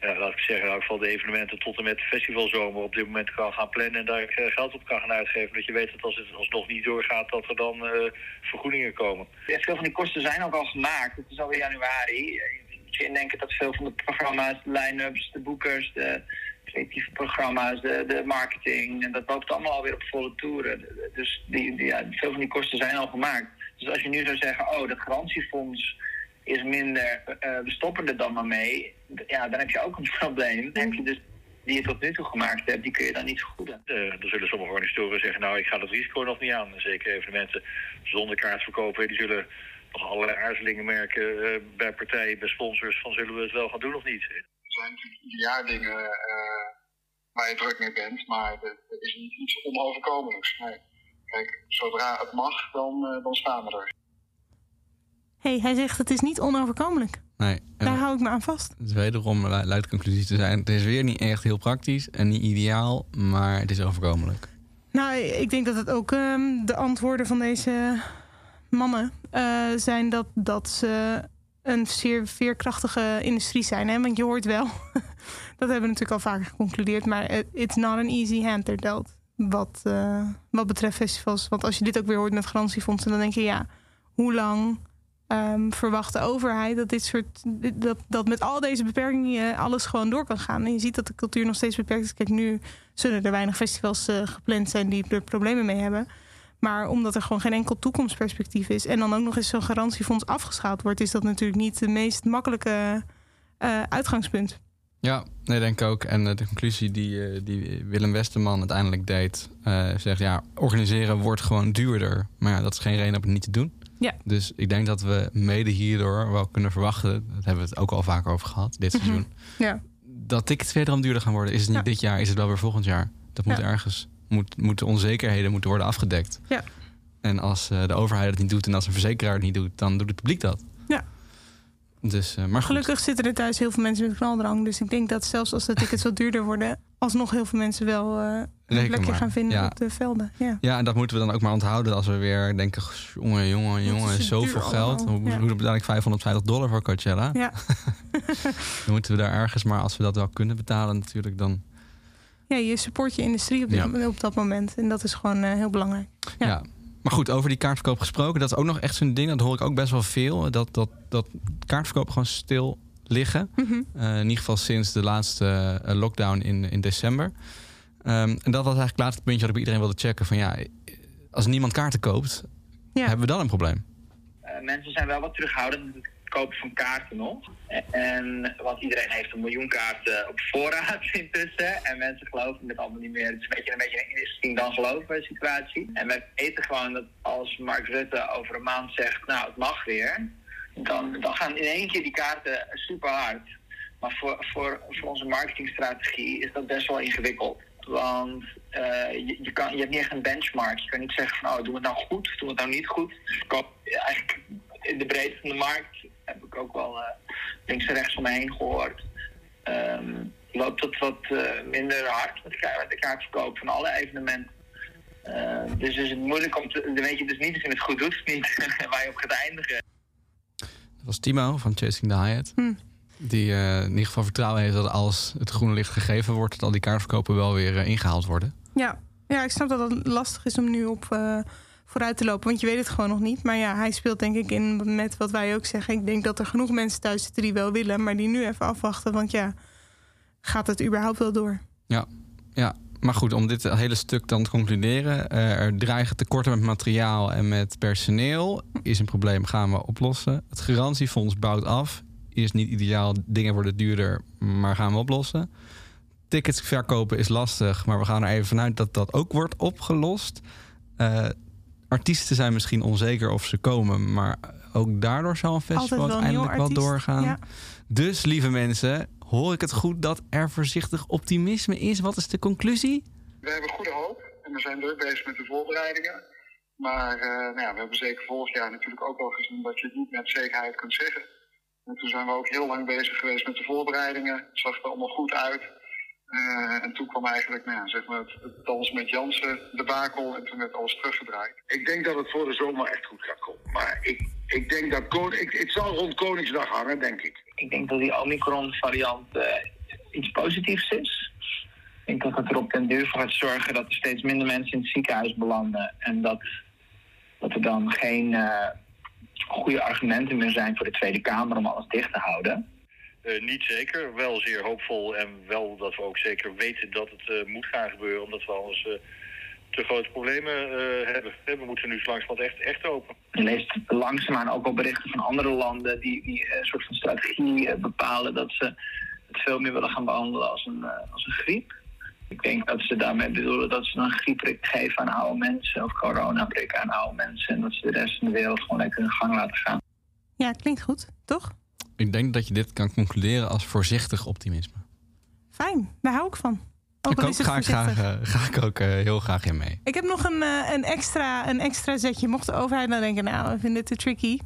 ja, laat ik zeggen, in elk geval de evenementen tot en met de festivalzomer op dit moment kan gaan plannen en daar eh, geld op kan gaan uitgeven. Dat je weet dat als het alsnog niet doorgaat, dat er dan eh, vergoedingen komen. Ja, veel van die kosten zijn ook al gemaakt. Het is alweer januari. Misschien denken dat veel van de programma's, de line-ups, de boekers, de programma's, de, marketing, en dat loopt allemaal alweer op volle toeren. Dus die, die, ja, veel van die kosten zijn al gemaakt. Dus als je nu zou zeggen, oh, dat garantiefonds is minder, eh, we stoppen er dan maar mee, ja, dan heb je ook een probleem. Dan heb je dus die je tot nu toe gemaakt hebt, die kun je dan niet vergoeden. Eh, dan zullen sommige organisatoren zeggen, nou ik ga dat risico nog niet aan. Zeker evenementen zonder kaartverkopen, die zullen nog allerlei aarzelingen merken eh, bij partijen, bij sponsors, van zullen we het wel gaan doen of niet. Zijn natuurlijk ieder jaar dingen eh, waar je druk mee bent, maar er er is niet iets onoverkomelijks. Nee. Kijk, zodra het mag, dan, eh, dan staan we er. hey, hij zegt het is niet onoverkomelijk. Nee. Daar hou ik me aan vast. het is wederom lu- luidt de conclusie te zijn. Het is weer niet echt heel praktisch en niet ideaal, maar het is overkomelijk. Nou, ik denk dat het ook ehm, de antwoorden van deze mannen eh, zijn dat, dat ze een zeer veerkrachtige industrie zijn. Hè? Want je hoort wel, dat hebben we natuurlijk al vaker geconcludeerd, maar it- it's not an easy hand they're dealt. Wat, eh, wat betreft festivals. Want als je dit ook weer hoort met garantiefondsen, dan denk je ja, hoe lang ehm, verwacht de overheid dat dit soort dat, dat met al deze beperkingen alles gewoon door kan gaan. En je ziet dat de cultuur nog steeds beperkt is. Kijk, nu zullen er weinig festivals eh, gepland zijn die er problemen mee hebben. Maar omdat er gewoon geen enkel toekomstperspectief is en dan ook nog eens zo'n garantiefonds afgeschaald wordt, is dat natuurlijk niet de meest makkelijke eh, uitgangspunt. Ja, nee, denk ik ook. En eh, de conclusie die, eh, die Willem Westerman uiteindelijk deed, zegt ja, organiseren wordt gewoon duurder. Maar ja, dat is geen reden om het niet te doen. Ja. Dus ik denk dat we mede hierdoor wel kunnen verwachten, dat hebben we het ook al vaker over gehad dit seizoen, Ja. dat tickets wederom duurder gaan worden. Is het niet Ja. dit jaar, is het wel weer volgend jaar. Dat moet Ja. ergens, moet, moeten onzekerheden moeten worden afgedekt. Ja. En als eh, de overheid het niet doet en als een verzekeraar het niet doet, dan doet het publiek dat. Ja. Dus, eh, maar goed. Gelukkig zitten er thuis heel veel mensen met knaldrang. Dus ik denk dat zelfs als de tickets wat duurder worden, alsnog heel veel mensen wel eh, een plekje maar. gaan vinden Ja. op de velden. Ja. Ja, en dat moeten we dan ook maar onthouden als we weer denken... jongen, jongen, jongen, het zoveel geld. allemaal. Hoe, Ja. hoe betaal ik 550 dollar voor Coachella? Ja. Dan moeten we daar ergens, maar als we dat wel kunnen betalen natuurlijk... dan ja, je support je industrie op, dit- op dat moment. En dat is gewoon eh, heel belangrijk. Ja. Ja. Maar goed, over die kaartverkoop gesproken, dat is ook nog echt zo'n ding. Dat hoor ik ook best wel veel. Dat, dat, dat kaartverkoop gewoon stil liggen. Mhm. Eh, in ieder geval sinds de laatste eh, lockdown in, in december. Ehm, en dat was eigenlijk het laatste puntje dat ik bij iedereen wilde checken. Van ja, als niemand kaarten koopt, Ja. hebben we dan een probleem. Eh, mensen zijn wel wat terughoudend met het kopen van kaarten nog. En, want iedereen heeft een miljoen kaarten op voorraad intussen. En mensen geloven het allemaal niet meer. Het is een beetje een, beetje een dan geloven situatie. En we weten gewoon dat als Mark Rutte over een maand zegt, nou het mag weer. Dan, dan gaan in één keer die kaarten super hard. Maar voor, voor, voor onze marketingstrategie is dat best wel ingewikkeld. Want eh, je, je, kan, je hebt niet echt een benchmark. Je kan niet zeggen van, oh, doen we het nou goed doen we het nou niet goed. Dus eigenlijk in de breedte van de markt heb ik ook wel eh, links en rechts om me heen gehoord. Ehm, loopt het wat eh, minder hard met de, kaartverkoop van alle evenementen. Eh, dus is het moeilijk om te... Dan weet je dus niet of je het goed doet of niet. waar je op gaat eindigen. Dat was Timo van Chasing the Hyatt. Hm. Die eh, in ieder geval vertrouwen heeft dat als het groene licht gegeven wordt... dat al die kaartverkopen wel weer eh, ingehaald worden. Ja. ja, ik snap dat het lastig is om nu op eh, vooruit te lopen. Want je weet het gewoon nog niet. Maar ja, hij speelt denk ik in met wat wij ook zeggen. Ik denk dat er genoeg mensen thuis zitten die wel willen. Maar die nu even afwachten. Want ja, gaat het überhaupt wel door? Ja, ja. Maar goed, om dit hele stuk dan te concluderen. eh, er dreigen tekorten met materiaal en met personeel. Is een probleem, gaan we oplossen. Het garantiefonds bouwt af. Is niet ideaal, dingen worden duurder, maar gaan we oplossen. Tickets verkopen is lastig, maar we gaan er even vanuit dat dat ook wordt opgelost. Eh, artiesten zijn misschien onzeker of ze komen, maar ook daardoor zal een festival wel uiteindelijk wel doorgaan. Ja. Dus lieve mensen, hoor ik het goed dat er voorzichtig optimisme is? Wat is de conclusie? We hebben goede hoop en we zijn druk bezig met de voorbereidingen. Maar eh, nou ja, we hebben zeker vorig jaar natuurlijk ook al gezien dat je het niet met zekerheid kunt zeggen. En toen zijn we ook heel lang bezig geweest met de voorbereidingen. Het zag er allemaal goed uit. Eh, en toen kwam eigenlijk nou ja, zeg maar het, het dansen met Jansen debakel en toen werd alles teruggedraaid. Ik denk dat het voor de zomer echt goed gaat komen. Maar ik, ik denk dat kon, ik, het zal rond Koningsdag hangen, denk ik. Ik denk dat die Omicron-variant eh, iets positiefs is. Ik denk dat het er op den duur voor gaat zorgen dat er steeds minder mensen in het ziekenhuis belanden. En dat, dat er dan geen eh, goede argumenten meer zijn voor de Tweede Kamer om alles dicht te houden. Eh, niet zeker, wel zeer hoopvol en wel dat we ook zeker weten dat het eh, moet gaan gebeuren, omdat we anders eh, te grote problemen eh, hebben. We moeten nu zo langzamerhand echt, echt open. Je leest langzaamaan ook wel berichten van andere landen die, die eh, een soort van strategie bepalen dat ze het veel meer willen gaan behandelen als een, eh, als een griep. Ik denk dat ze daarmee bedoelen dat ze een griepprik geven aan oude mensen of coronaprik aan oude mensen en dat ze de rest van de wereld gewoon lekker hun gang laten gaan. Ja, klinkt goed, toch? Ik denk dat je dit kan concluderen als voorzichtig optimisme. Fijn, daar hou ik van. Ook Ik ook, het ga, ik graag, eh, ga ik ook eh, heel graag in mee. Ik heb nog een, eh, een, extra, een extra zetje. Mocht de overheid nou denken, nou, we vinden dit te tricky.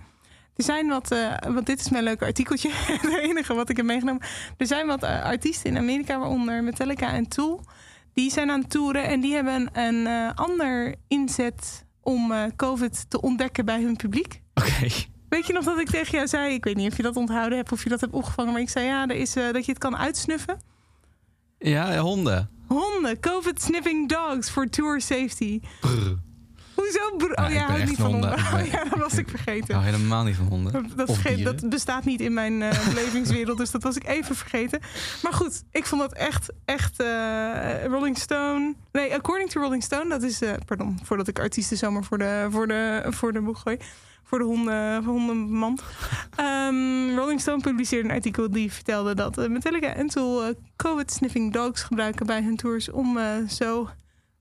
Er zijn wat, want dit is mijn leuke artikeltje, het enige wat ik heb meegenomen. Er zijn wat artiesten in Amerika, waaronder Metallica en Tool. Die zijn aan het toeren en die hebben een, een ander inzet om COVID te ontdekken bij hun publiek. Oké. Weet je nog dat ik tegen jou zei, ik weet niet of je dat onthouden hebt of je dat hebt opgevangen, maar ik zei ja, er is, eh, dat je het kan uitsnuffen. Ja, honden. Honden, COVID-sniffing dogs for tour safety. Brr. Hoezo? bro- Ja, Oh ik ja, ben hou echt niet van honden- Oh ja, dat was ik vergeten. helemaal niet van honden. Dat, dat bestaat niet in mijn eh, belevingswereld, dus dat was ik even vergeten. Maar goed, ik vond dat echt, echt eh, Rolling Stone. Nee, according to Rolling Stone, dat is, pardon, voordat ik artiesten zomaar voor de, voor de, voor de boeg gooi. Voor de honden, hondenmand. Ehm, Rolling Stone publiceerde een artikel die vertelde dat eh, Metallica en Tool eh, COVID-sniffing dogs gebruiken bij hun tours om eh, zo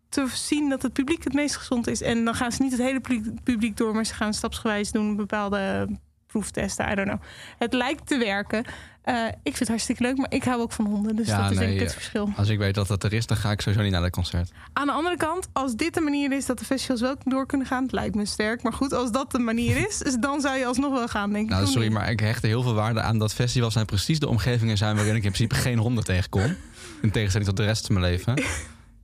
te zien dat het publiek het meest gezond is. En dan gaan ze niet het hele publiek door, maar ze gaan stapsgewijs doen bepaalde proeftesten. I don't know. Het lijkt te werken. Eh, ik vind het hartstikke leuk, maar ik hou ook van honden. Dus dat is denk ik het verschil. Als ik weet dat dat er is, dan ga ik sowieso niet naar dat concert. Aan de andere kant, als dit de manier is dat de festivals wel door kunnen gaan, het lijkt me sterk. Maar goed, als dat de manier is, dan zou je alsnog wel gaan, denk ik. Nou, sorry, maar ik hecht heel veel waarde aan dat festivals zijn precies de omgevingen zijn waarin ik in principe geen honden tegenkom. In tegenstelling tot de rest van mijn leven.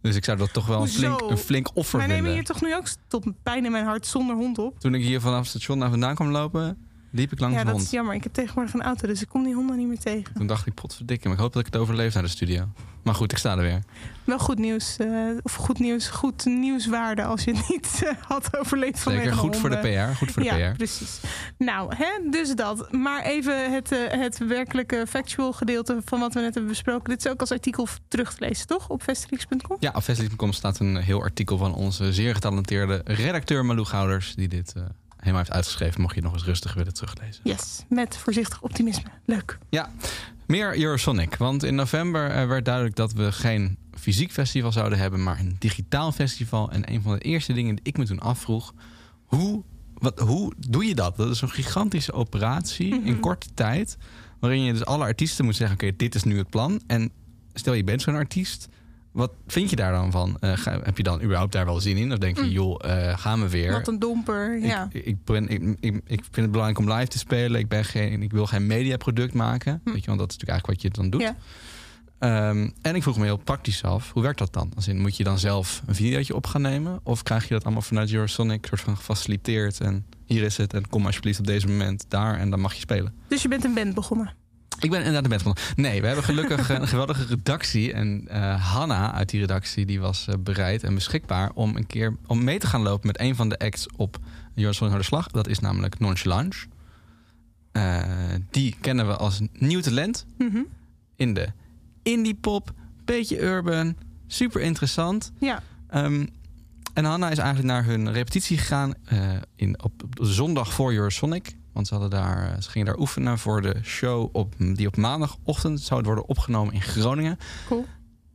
Dus ik zou dat toch wel een flink, een flink offer Wij nemen hier toch nu ook tot pijn in mijn hart zonder hond op? Toen ik hier vanaf het station naar vandaan kwam lopen, liep ik langs ja, een dat hond. is jammer. Ik heb tegenwoordig een auto, dus ik kom die honden niet meer tegen. Toen dacht ik, potverdikke, maar ik hoop dat ik het overleef naar de studio. Maar goed, ik sta er weer. Wel goed nieuws. eh, of goed nieuws, goed nieuwswaarde als je het niet eh, had overleefd vanwege Zeker, goed voor de. PR. Goed voor de ja, PR. precies. Nou, hè, dus dat. Maar even het, eh, het werkelijke factual gedeelte van wat we net hebben besproken. Dit is ook als artikel terug te lezen, toch? Op festivalix.com? Ja, op Festival.com staat een heel artikel van onze zeer getalenteerde redacteur Malou Gouders. Die dit helemaal heeft uitgeschreven. Mocht je het nog eens rustig willen teruglezen. Yes, met voorzichtig optimisme. Leuk. Ja, meer Eurosonic. Want in november eh, werd duidelijk dat we geen fysiek festival zouden hebben, maar een digitaal festival. En een van de eerste dingen die ik me toen afvroeg: hoe, wat, hoe doe je dat? Dat is een gigantische operatie in korte tijd. Waarin je dus alle artiesten moet zeggen: oké, dit is nu het plan. En stel je bent zo'n artiest. Wat vind je daar dan van? Eh, ga- heb je dan überhaupt daar wel zin in? Of denk je, Mm. joh, eh, gaan we weer? Wat een domper. Ja. Ik, ik, ben, ik, ik, ik vind het belangrijk om live te spelen. Ik, ben geen, ik wil geen mediaproduct maken. Weet je, want dat is natuurlijk eigenlijk wat je dan doet. Hm. Ja. Ehm, en ik vroeg me heel praktisch af, hoe werkt dat dan? Als in, moet je dan zelf een videootje op gaan nemen? Of krijg je dat allemaal vanuit Eurosonic soort van gefaciliteerd? En hier is het en kom alsjeblieft op deze moment daar en dan mag je spelen. Dus je bent een band begonnen. Ik ben inderdaad de band van. Nee, we hebben gelukkig een geweldige redactie. En eh Hanna uit die redactie die was eh, bereid en beschikbaar om een keer om mee te gaan lopen met een van de acts op Eurosonic Harderslag. Dat is namelijk Nonchalance. Eh die kennen we als nieuw talent Mhm. in de indie pop, beetje urban, super interessant. Ja. Ehm, en Hanna is eigenlijk naar hun repetitie gegaan in, op, op de zondag voor Eurosonic. Want ze, hadden daar, eh, ze gingen daar oefenen voor de show op, die op maandagochtend zou worden opgenomen in Groningen. Cool.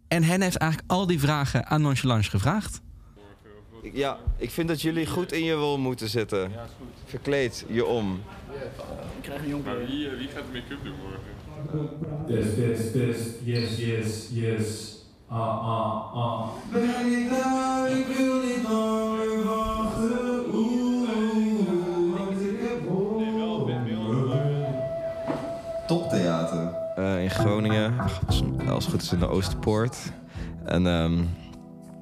En hen heeft eigenlijk al die vragen aan Nonchalance gevraagd. Ja, ik vind dat jullie goed in je wol moeten zitten. Verkleed je om. Ik krijg een jongen. wie, wie gaat de make-up doen morgen? Test, test, test. Yes, yes, yes. Ah, ah, ah. Ben ik daar? Ik wil niet langer wachten. Oeh, want Eh, in Groningen, als het goed is in de Oosterpoort. En ehm,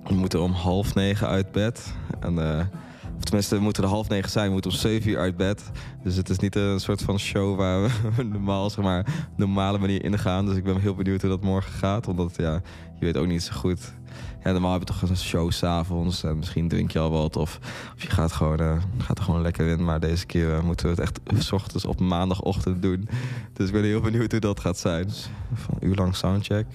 we moeten om half negen uit bed. En, eh, of tenminste, we moeten er half negen zijn. We moeten om zeven uur uit bed. Dus het is niet een soort van show waar we normaal, zeg maar, normale manier in gaan. Dus ik ben heel benieuwd hoe dat morgen gaat. Omdat, ja, je weet ook niet zo goed. Ja, normaal heb je toch een show s'avonds. En misschien drink je al wat. Of, of je gaat, gewoon, eh, gaat er gewoon lekker in. Maar deze keer eh, moeten we het echt s ochtends op maandagochtend doen. Dus ik ben heel benieuwd hoe dat gaat zijn. Van een uur lang soundcheck.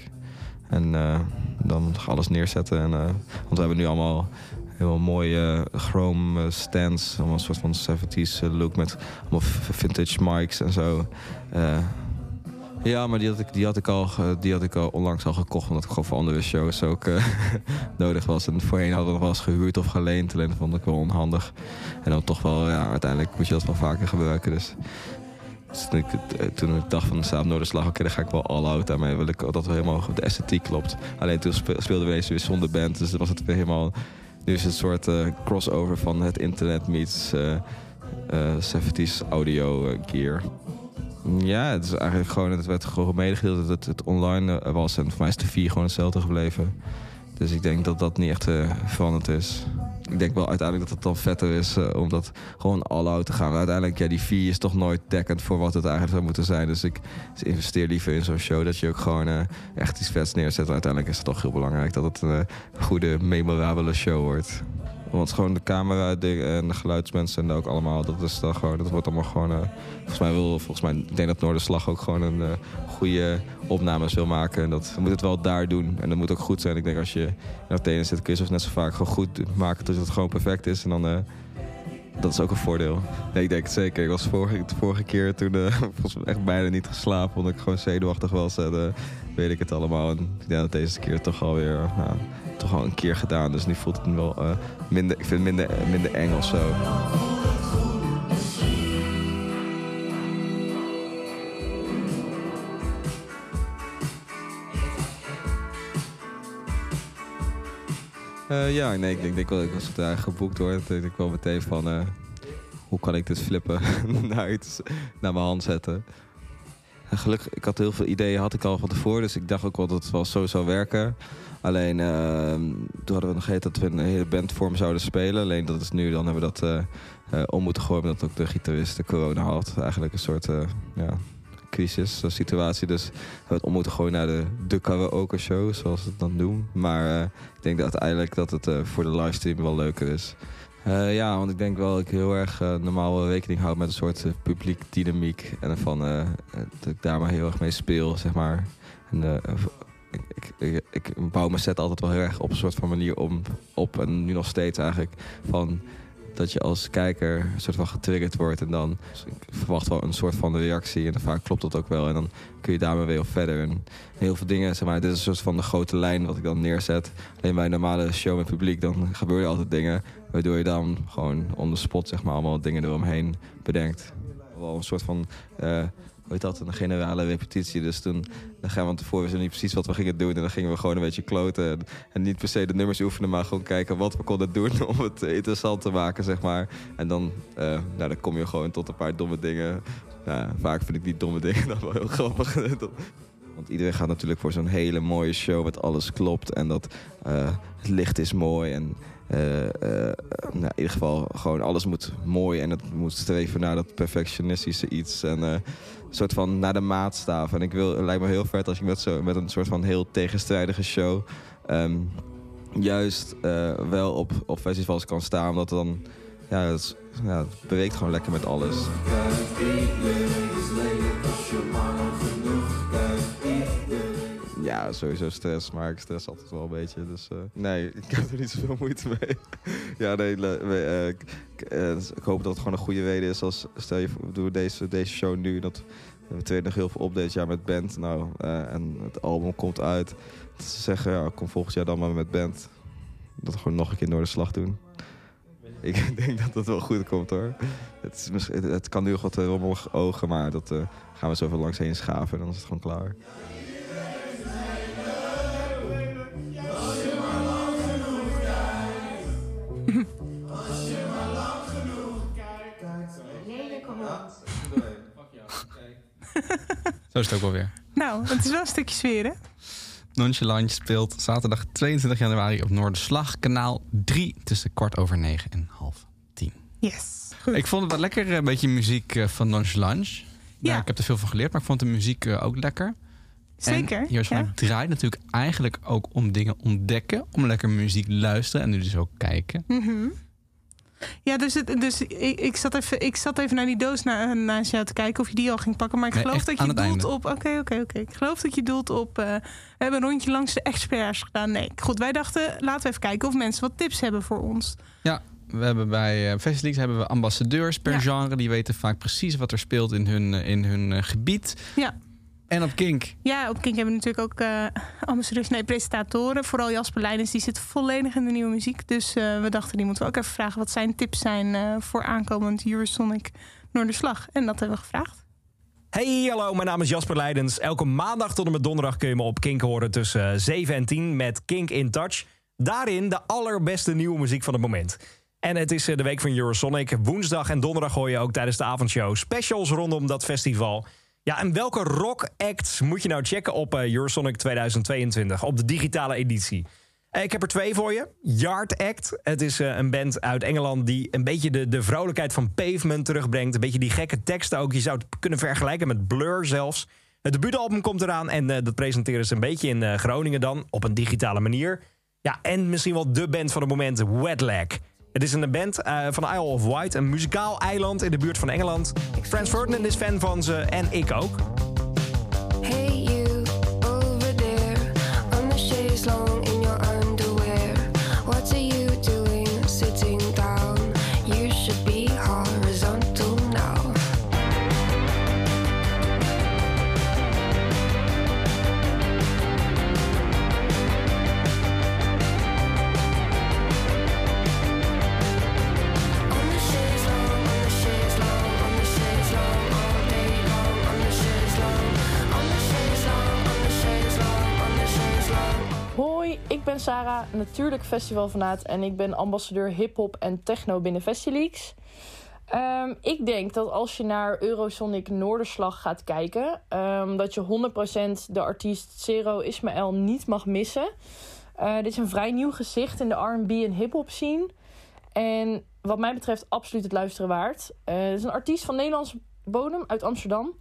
En eh, dan alles neerzetten. En, want we hebben nu allemaal heel mooie chrome stands. Allemaal een soort van 70s eh, look met allemaal vintage mics en zo. Ja, maar die had, ik, die, had ik al, die had ik al onlangs al gekocht. Omdat ik gewoon voor andere shows ook eh, nodig was. En voorheen hadden we nog wel eens gehuurd of geleend. Alleen dat vond ik wel onhandig. En dan toch wel, ja, uiteindelijk moet je dat wel vaker gebruiken. Dus dus toen, ik, eh, toen dacht van samen Noorderslag, oké, dan ga ik wel all out. Daarmee wil ik dat we helemaal de esthetiek klopt. Alleen toen spe- speelden we ineens weer zonder band. Dus was het weer helemaal... Nu is het een soort eh, crossover van het internet meets... eh 70s audio gear. Ja, het is eigenlijk gewoon, het werd gewoon medegedeeld dat het, het online eh, was. En voor mij is de 4 gewoon hetzelfde gebleven. Dus ik denk dat dat niet echt eh, veranderd is. Ik denk wel uiteindelijk dat het dan vetter is eh, om dat gewoon all-out te gaan. Uiteindelijk, ja, die 4 is toch nooit dekkend voor wat het eigenlijk zou moeten zijn. Dus ik dus investeer liever in zo'n show dat je ook gewoon echt iets vets neerzet. En uiteindelijk is het toch heel belangrijk dat het een goede, memorabele show wordt. Want gewoon de camera de- en de geluidsmensen en ook allemaal, dat is dan gewoon, dat wordt allemaal gewoon. eh, volgens mij wil, volgens mij, ik denk dat Noorderslag ook gewoon een eh, goede opnames wil maken. En dat we moeten het wel daar doen. En dat moet ook goed zijn. Ik denk als je in Athene zit, kun je net zo vaak gewoon goed maken tot het gewoon perfect is. En dan. eh, dat is ook een voordeel. Nee, ik denk het zeker. Ik was vorige, de vorige keer toen eh, volgens mij echt bijna niet geslapen. Omdat ik gewoon zenuwachtig was. En eh, weet ik het allemaal. En ik denk dat deze keer toch alweer nou, toch al een keer gedaan. Dus nu voelt het wel eh, minder, ik vind minder, minder eng of zo. Eh, ja, nee, ik denk, denk wel, ik was eigenlijk geboekt hoor. Dacht ik wel meteen van, eh, hoe kan ik dit flippen naar iets, naar mijn hand zetten. Gelukkig, ik had heel veel ideeën, had ik al van tevoren. Dus ik dacht ook wel dat het wel zo zou werken. Alleen, eh, toen hadden we nog geheten dat we een hele bandvorm zouden spelen. Alleen dat is nu, dan hebben we dat eh, om moeten gooien. Omdat ook de gitarist de corona had. Eigenlijk een soort, eh, ja, crisis, situatie. Dus we hebben het om moeten gooien naar de, de karaoke show, zoals we het dan doen. Maar ik denk dat uiteindelijk dat het voor de livestream wel leuker is. Eh, ja, want ik denk wel dat ik heel erg eh, normaal rekening houd met een soort uh, publiek dynamiek. En van, eh, dat ik daar maar heel erg mee speel, zeg maar. En, eh, ik, ik, ik, ik bouw mijn set altijd wel heel erg op een soort van manier om, op. En nu nog steeds eigenlijk van dat je als kijker een soort van getriggerd wordt. En dan dus ik verwacht wel een soort van reactie. En dan vaak klopt dat ook wel. En dan kun je daarmee weer verder. En heel veel dingen, zeg maar, dit is een soort van de grote lijn wat ik dan neerzet. Alleen bij een normale show met publiek, dan gebeuren altijd dingen. Waardoor je dan gewoon on the spot, zeg maar, allemaal dingen eromheen bedenkt. Wel een soort van, eh, hoe heet dat, een generale repetitie. Dus toen, dan gaan we van tevoren, wisten niet precies wat we gingen doen. En dan gingen we gewoon een beetje kloten. En, niet per se de nummers oefenen, maar gewoon kijken wat we konden doen om het interessant te maken, zeg maar. En dan, eh, nou, dan kom je gewoon tot een paar domme dingen. Nou, vaak vind ik die domme dingen dan wel heel grappig. Want iedereen gaat natuurlijk voor zo'n hele mooie show met alles klopt. En dat eh, het licht is mooi. En nou, in ieder geval gewoon alles moet mooi. En het moet streven naar dat perfectionistische iets. En eh, soort van naar de maatstaaf. En ik wil, het lijkt me heel vet als je met, zo, met een soort van heel tegenstrijdige show... ehm, juist eh, wel op, op festivals kan staan. Omdat dan... Ja, het, is- ja, het beweegt gewoon lekker met alles. Ja, sowieso stress, maar ik stress altijd wel een beetje. Dus eh, nee, ik heb er niet zoveel moeite mee. ja, nee, eh, ik, hoop dat het gewoon een goede reden is. Als, stel je voor, we doen deze, deze show nu. Dat, we treden nog heel veel op dit jaar met band. Nou, en het album komt uit. Dat ze zeggen, ja, kom volgend jaar dan maar met band. Dat gewoon nog een keer door de slag doen. Ik denk dat het wel goed komt hoor. Het, is, het, kan nu nog wat rommelig ogen, maar dat gaan we zoveel langs heen schaven en dan is het gewoon klaar. Zo is het ook wel weer. Nou, het is wel een stukje sfeer, hè? Nonchalant speelt zaterdag 22 januari op Noorderslag, kanaal 3, tussen kwart over negen en half tien. Yes. Ik vond het wel lekker, eh, een beetje muziek eh, van Nonchalant. Ja. Ja. ik heb er veel van geleerd, maar ik vond de muziek eh, ook lekker. Zeker, En Joost ja. Draait natuurlijk eigenlijk ook om dingen ontdekken, om lekker muziek luisteren en nu dus ook kijken. Mhm. Ja, dus, het, dus ik, ik, zat even, ik zat even naar die doos na, naast jou te kijken of je die al ging pakken. Maar ik Nee, geloof dat je doelt op. Oké, oké, oké. Ik geloof dat je doelt op. eh, we hebben een rondje langs de experts gedaan. Nee, goed. Wij dachten, laten we even kijken of mensen wat tips hebben voor ons. Ja, we hebben bij uh, Festileaks hebben we ambassadeurs per Ja. genre. Die weten vaak precies wat er speelt in hun, eh, in hun eh, gebied. Ja. En op Kink. Ja, op Kink hebben we natuurlijk ook eh ambassadeurs, nee, presentatoren. Vooral Jasper Leijnens, die zit volledig in de nieuwe muziek. Dus eh, we dachten, die moeten we ook even vragen wat zijn tips zijn eh, voor aankomend Eurosonic Noorderslag. En dat hebben we gevraagd. Hey, hallo, mijn naam is Jasper Leidens. Elke maandag tot en met donderdag kun je me op Kink horen tussen eh, 7 en 10 met Kink in Touch. Daarin de allerbeste nieuwe muziek van het moment. En het is de week van Eurosonic. Woensdag en donderdag hoor je ook tijdens de avondshow specials rondom dat festival. Ja, en welke rock acts moet je nou checken op eh, Eurosonic 2022, op de digitale editie? Eh, Ik heb er twee voor je. Yard Act. Het is eh, een band uit Engeland die een beetje de, de vrolijkheid van Pavement terugbrengt. Een beetje die gekke teksten ook. Je zou het kunnen vergelijken met Blur zelfs. Het debuutalbum komt eraan en dat presenteren ze een beetje in Groningen dan. Op een digitale manier. Ja, en misschien wel de band van het moment, Wetlag. Het is een band eh, van Isle of Wight, een muzikaal eiland in de buurt van Engeland. Frans Ferdinand is fan van ze en ik ook. Ik ben Sarah, natuurlijk festivalfanaat en ik ben ambassadeur hip-hop en techno binnen Festileaks. Ehm, ik denk dat als je naar Eurosonic Noorderslag gaat kijken, ehm, dat je 100% de artiest Zero Ismaël niet mag missen. Eh, dit is een vrij nieuw gezicht in de RB en hip-hop scene. En wat mij betreft absoluut het luisteren waard. Eh, het is een artiest van Nederlandse bodem uit Amsterdam.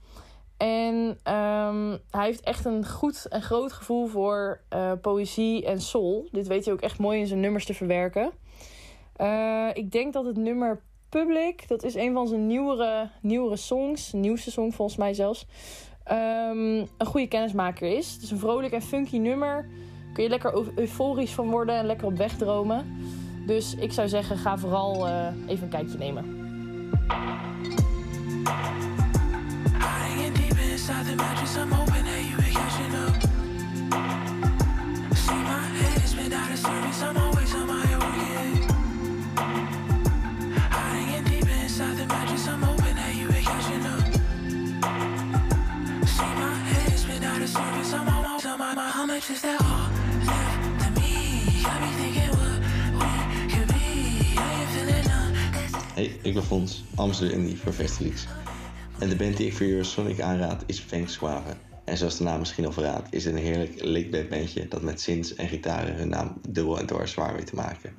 En ehm, hij heeft echt een goed en groot gevoel voor eh, poëzie en soul. Dit weet hij ook echt mooi in zijn nummers te verwerken. Eh, ik denk dat het nummer Public, dat is een van zijn nieuwere, nieuwere songs, nieuwste song volgens mij zelfs, ehm, een goede kennismaker is. Het is een vrolijk en funky nummer. Kun je lekker eu- euforisch van worden en lekker op weg dromen. Dus ik zou zeggen, ga vooral eh, even een kijkje nemen. Hey, ik ben Fons, Amsterdam Indie voor. En de band die ik voor Eurosonic aanraad is Feng Suave. En zoals de naam misschien al verraadt, is het een heerlijk lickband dat met synths en gitaren hun naam dubbel en dwars zwaar weet te maken.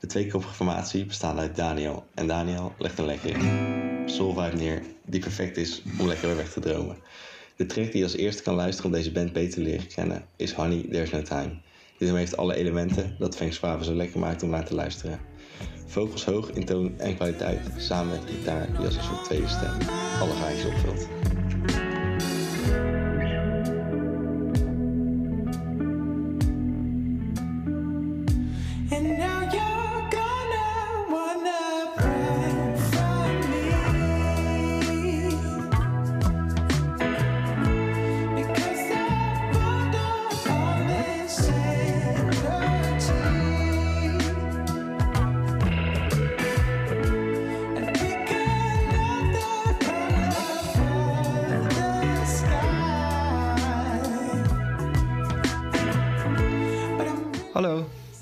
De tweekoppige formatie bestaat uit Daniel. En Daniel legt een lekker soul neer die perfect is om lekker weer weg te dromen. De track die je als eerste kan luisteren om deze band beter te leren kennen is Honey There's No Time. Dit heeft alle elementen dat Feng Suave zo lekker maakt om naar te luisteren. Vogels hoog in toon en kwaliteit, samen met gitaar die als een tweede stem alle gaatjes opvult.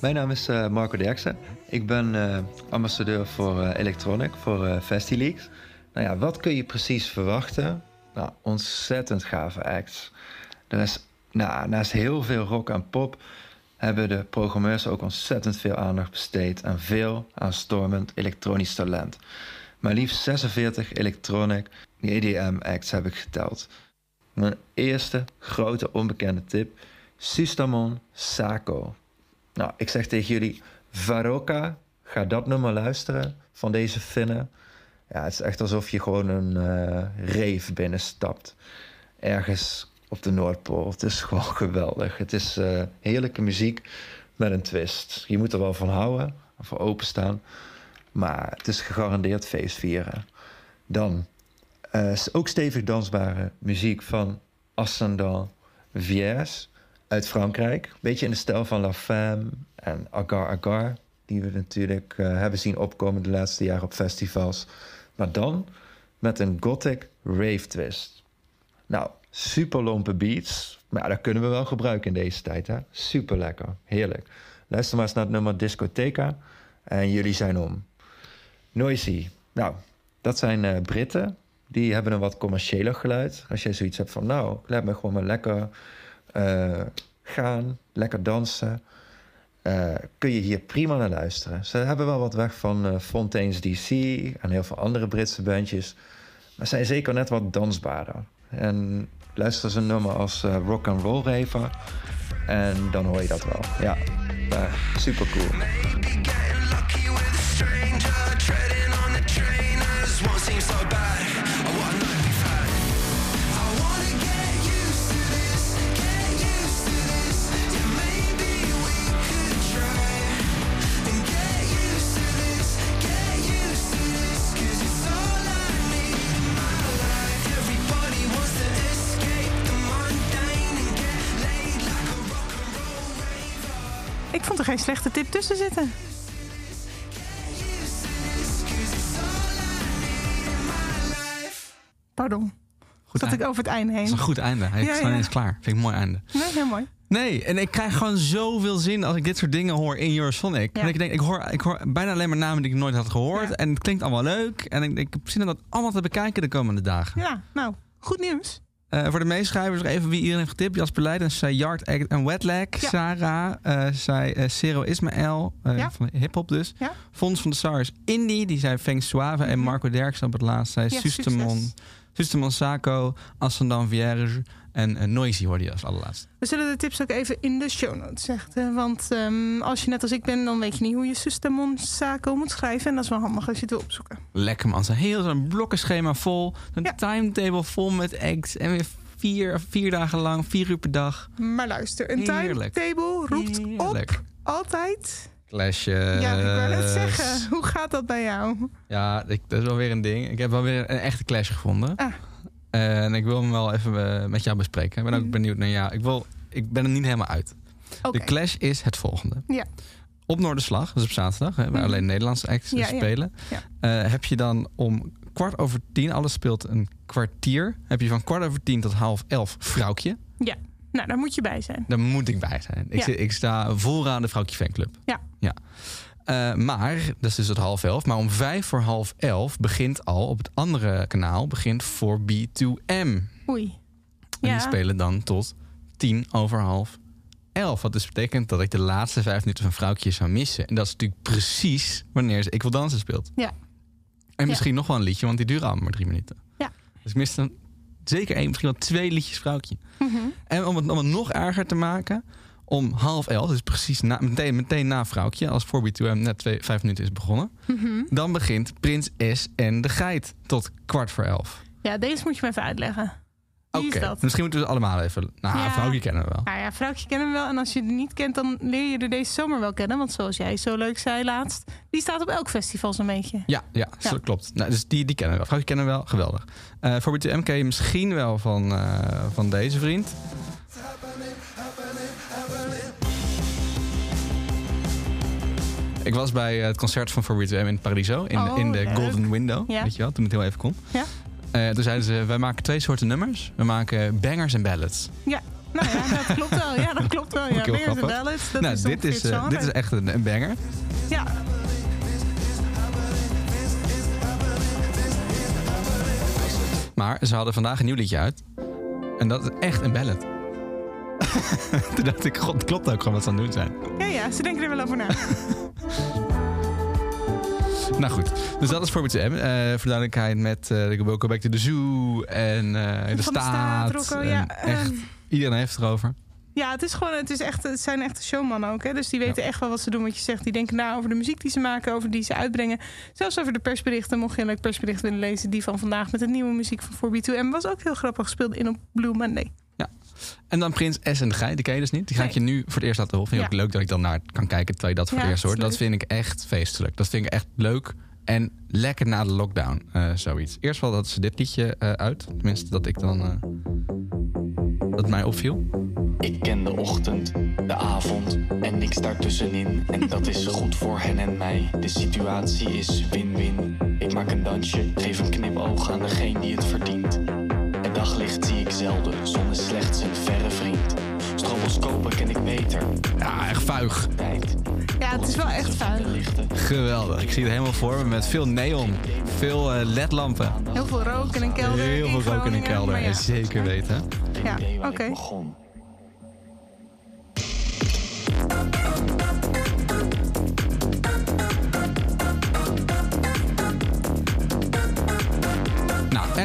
Mijn naam is eh, Marco Derksen. Ik ben eh, ambassadeur voor eh, Electronic, voor Festileaks. Nou ja, wat kun je precies verwachten? Nou, ontzettend gave acts. Er is, nou, naast heel veel rock en pop... hebben de programmeurs ook ontzettend veel aandacht besteed... aan veel aanstormend elektronisch talent. Maar liefst 46 electronic EDM-acts heb ik geteld. Mijn eerste grote onbekende tip... Sustamon Sako. Nou, ik zeg tegen jullie, Varoka, ga dat nummer luisteren van deze Finnen. Ja, het is echt alsof je gewoon een eh reef binnenstapt. Ergens op de Noordpool. Het is gewoon geweldig. Het is eh, heerlijke muziek met een twist. Je moet er wel van houden, voor openstaan. Maar het is gegarandeerd feestvieren. Dan eh, ook stevig dansbare muziek van Ascendant Vierge uit Frankrijk. Beetje in de stijl van La Femme en Agar Agar. Die we natuurlijk eh, hebben zien opkomen de laatste jaren op festivals. Maar dan met een gothic rave twist. Nou, super lompe beats. Maar dat kunnen we wel gebruiken in deze tijd. Hè? Super lekker. Heerlijk. Luister maar eens naar het nummer Discotheca. En jullie zijn om. Noisy. Nou, dat zijn eh, Britten. Die hebben een wat commerciëler geluid. Als je zoiets hebt van, nou, laat me gewoon maar lekker eh, gaan, lekker dansen. eh, kun je hier prima naar luisteren. Ze hebben wel wat weg van eh, Fontaine's DC en heel veel andere Britse bandjes. Maar zijn zeker net wat dansbaarder. En luister ze een nummer als Rock and Roll Raver. En dan hoor je dat wel. Ja, super cool. Vond er geen slechte tip tussen zitten. Pardon. Goed Zat ik over het einde heen. Dat is een goed einde. Hij is Ja, gewoon ja. eens klaar. Vind ik een mooi einde. Nee, heel mooi. Nee, en ik krijg gewoon zoveel zin als ik dit soort dingen hoor in Eurosonic. Ja. En ik denk, ik hoor, ik hoor bijna alleen maar namen die ik nooit had gehoord. En het klinkt allemaal leuk. En ik, ik heb zin om dat allemaal te bekijken de komende dagen. Ja, nou, goed nieuws. Eh, voor de meeschrijvers nog even wie iedereen heeft getipt. Jasper Leidens zei Yard Act en Wetlag. Sarah eh, zei eh Cero Ismael, eh, Ja. van hip-hop dus. Ja. Fons van de Stars, Indie, die zei Feng Suave. En Marco Derksen op het laatst zei Mhm. Ja, Sustemon. Sustemon Sako, Ascendant Vierge en eh, Noisy hoorde je als allerlaatste. We zullen de tips ook even in de show notes zetten. Want ehm, als je net als ik ben, dan weet je niet hoe je Sustamon Sako moet schrijven. En dat is wel handig als je het wil opzoeken. Lekker man, zo'n heel zo'n blokkenschema vol. Een timetable vol met eggs. En weer vier, vier dagen lang, vier uur per dag. Maar luister, een Heerlijk. timetable roept Heerlijk. op altijd. Clashje. ja, ik wou net zeggen. Hoe gaat dat bij jou? Ja, ik, dat is wel weer een ding. Ik heb wel weer een echte clash gevonden. Ah. En ik wil hem wel even eh, met jou bespreken. Ik ben Mhm. ook benieuwd naar jou. Ik, wil, ik ben er niet helemaal uit. De clash is het volgende. Ja. Op Noorderslag, dus op zaterdag, hè, waar Mhm. alleen Nederlandse acts Ja, spelen. Ja. eh, heb je dan om kwart over tien, alles speelt een kwartier. Heb je van kwart over tien tot half elf vrouwtje. Ja, nou, daar moet je bij zijn. Daar moet ik bij zijn. Ik, ik sta vooraan de Vrouwtje Fanclub. Ja. ja. Eh, maar, dat is dus het half elf. Maar om vijf voor half elf begint al op het andere kanaal... begint 4B2M. Oei. En Ja. die spelen dan tot tien over half elf. Wat dus betekent dat ik de laatste vijf minuten van Vrouwtje zou missen. En dat is natuurlijk precies wanneer ze Ik Wil Dansen speelt. Ja. En misschien nog wel een liedje, want die duren allemaal maar drie minuten. Ja. Dus ik mis dan zeker één, misschien wel twee liedjes Vrouwtje. Mhm. En om het, om het nog erger te maken, om half elf, dus precies na, meteen, meteen na Vrouwtje, als 4B2M net twee, vijf minuten is begonnen, Mhm. dan begint Prins S en de Geit tot kwart voor elf. Ja, deze moet je me even uitleggen. Oké, misschien moeten we ze allemaal even... Nou, Ja. Vrouwtje kennen we wel. Nou ja, vrouwtje kennen we wel. En als je het niet kent, dan leer je er deze zomer wel kennen. Want zoals jij zo leuk zei laatst, die staat op elk festival zo'n beetje. Ja, ja, Ja. zo klopt. Nou, dus die, die kennen we wel. Vrouwtje kennen we wel. Geweldig. B2M ken je misschien wel van, eh, van deze vriend. Ik was bij het concert van 4B2M in Paradiso. In, Oh, in de leuk. Golden Window. Ja. Weet je wel, toen het heel even kon. Ja. Eh, toen zeiden ze, wij maken twee soorten nummers. We maken bangers en ballads. Ja, nou ja, dat klopt wel. Ja, dat klopt wel. Ja, Bangers grappig. Ballads, dat nou, is dit, is, eh, dit is echt een, een banger. Ja, Maar ze hadden vandaag een nieuw liedje uit. En dat is echt een ballad. Toen dacht ik, god, klopt ook gewoon wat ze aan het doen zijn. ja, ja, ze denken er wel over na. Nou goed, dus dat is voor M. Eh voor de duidelijkheid met Welcome Back to the Zoo en eh, de Van de Staat. Staat, ja, echt, ehm. iedereen heeft het erover. Ja, het, is gewoon, het, is echt, het zijn echte showmannen ook. Hè? Dus die weten echt wel wat ze doen, wat je zegt. Die denken na over de muziek die ze maken, over die ze uitbrengen. Zelfs over de persberichten. Mocht je een leuk persbericht willen lezen, die van vandaag met de nieuwe muziek van 4B2M was ook heel grappig gespeeld in op Blue Monday. En dan Prins S en de Geit, die ken je dus niet. Die ga ik je nu voor het eerst laten horen. Vind je Ja. ook leuk dat ik dan naar kan kijken terwijl je dat voor Ja, het eerst hoort. Dat vind ik echt feestelijk. Dat vind ik echt leuk en lekker na de lockdown. eh, zoiets. Eerst wel dat ze dit liedje eh, uit. Tenminste, dat ik dan... eh, dat mij opviel. Ik ken de ochtend, de avond en niks daartussenin. En dat is goed voor hen en mij. De situatie is win-win. Ik maak een dansje, geef een knipoog aan degene die het verdient. Daglicht zie ik zelden, zon is slechts een verre vriend. Stroboscopen ken ik beter. Ja, echt vuig. Ja, het is wel echt fijn. Geweldig. Ik zie het helemaal voor me met veel neon, veel eh, ledlampen. Heel veel rook in een kelder. Heel veel rook in een kelder. maar ja. Zeker weten. Ja, oké. Nou,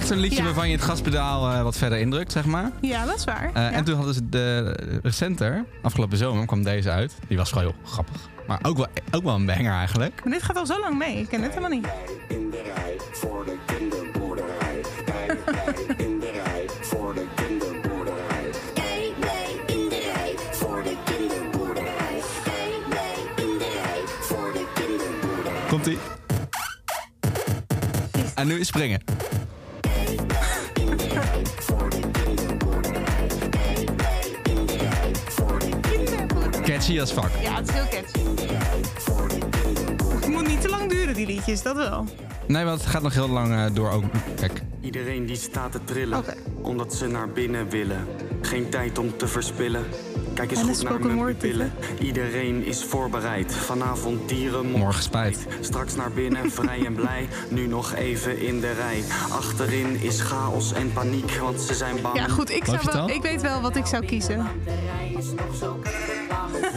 echt een liedje Ja. waarvan je het gaspedaal eh, wat verder indrukt, zeg maar. Ja, dat is waar. Eh, Ja. En toen hadden ze de recenter, afgelopen zomer, kwam deze uit. Die was gewoon heel grappig. Maar ook wel, ook wel een banger eigenlijk. Maar dit gaat al zo lang mee. Ik ken het helemaal niet. In de rij voor de kinderboerderij. In de rij voor de kinderboerderij. Kijk mee in de rij voor de kinderboerderij. Kijk mee in de rij voor de kinderboerderij. Komt ie. En nu is springen. Catchy als fuck. Ja, het is heel catchy. Het moet niet te lang duren, die liedjes. Dat wel. Nee, want het gaat nog heel lang eh, door ook. Kijk. Iedereen die staat te trillen, omdat ze naar binnen willen. Geen tijd om te verspillen. Kijk eens En de goed naar spoken mijn word. Iedereen is voorbereid. Vanavond dieren, Morgen spijt. Straks naar binnen, vrij en blij. Nu nog even in de rij. Achterin is chaos en paniek, want ze zijn bang. Ja, goed. Ik, zou wel, ik weet wel wat ik zou kiezen.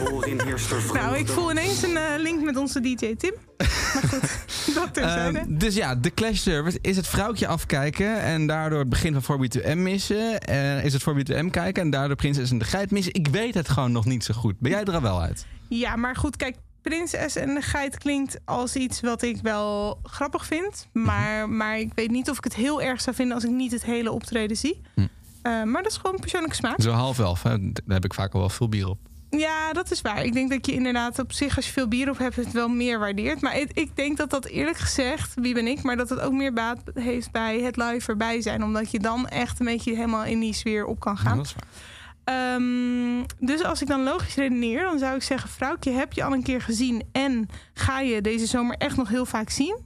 Voorin heerst er vreugde. Nou, ik voel ineens een eh, link met onze DJ Tim. Maar goed, dat terzijde. Ehm, dus ja, de Clash Service is het vrouwtje afkijken en daardoor het begin van 4B2M missen. Eh, is het 4B2M kijken en daardoor Prinses en de Geit missen. Ik weet het gewoon nog niet zo goed. Ben jij er al wel uit? Ja, maar goed, kijk, Prinses en de Geit klinkt als iets wat ik wel grappig vind. Maar, maar ik weet niet of ik het heel erg zou vinden als ik niet het hele optreden zie. Eh, maar dat is gewoon persoonlijke smaak. Zo half elf, hè? daar heb ik vaak al wel veel bier op. Ja, dat is waar. Ik denk dat je inderdaad op zich, als je veel bier op hebt, het wel meer waardeert. Maar ik, ik denk dat dat eerlijk gezegd, wie ben ik, maar dat het ook meer baat heeft bij het live erbij zijn. Omdat je dan echt een beetje helemaal in die sfeer op kan gaan. dat is waar. Ehm, dus als ik dan logisch redeneer, dan zou ik zeggen: Vrouwtje, heb je al een keer gezien en ga je deze zomer echt nog heel vaak zien?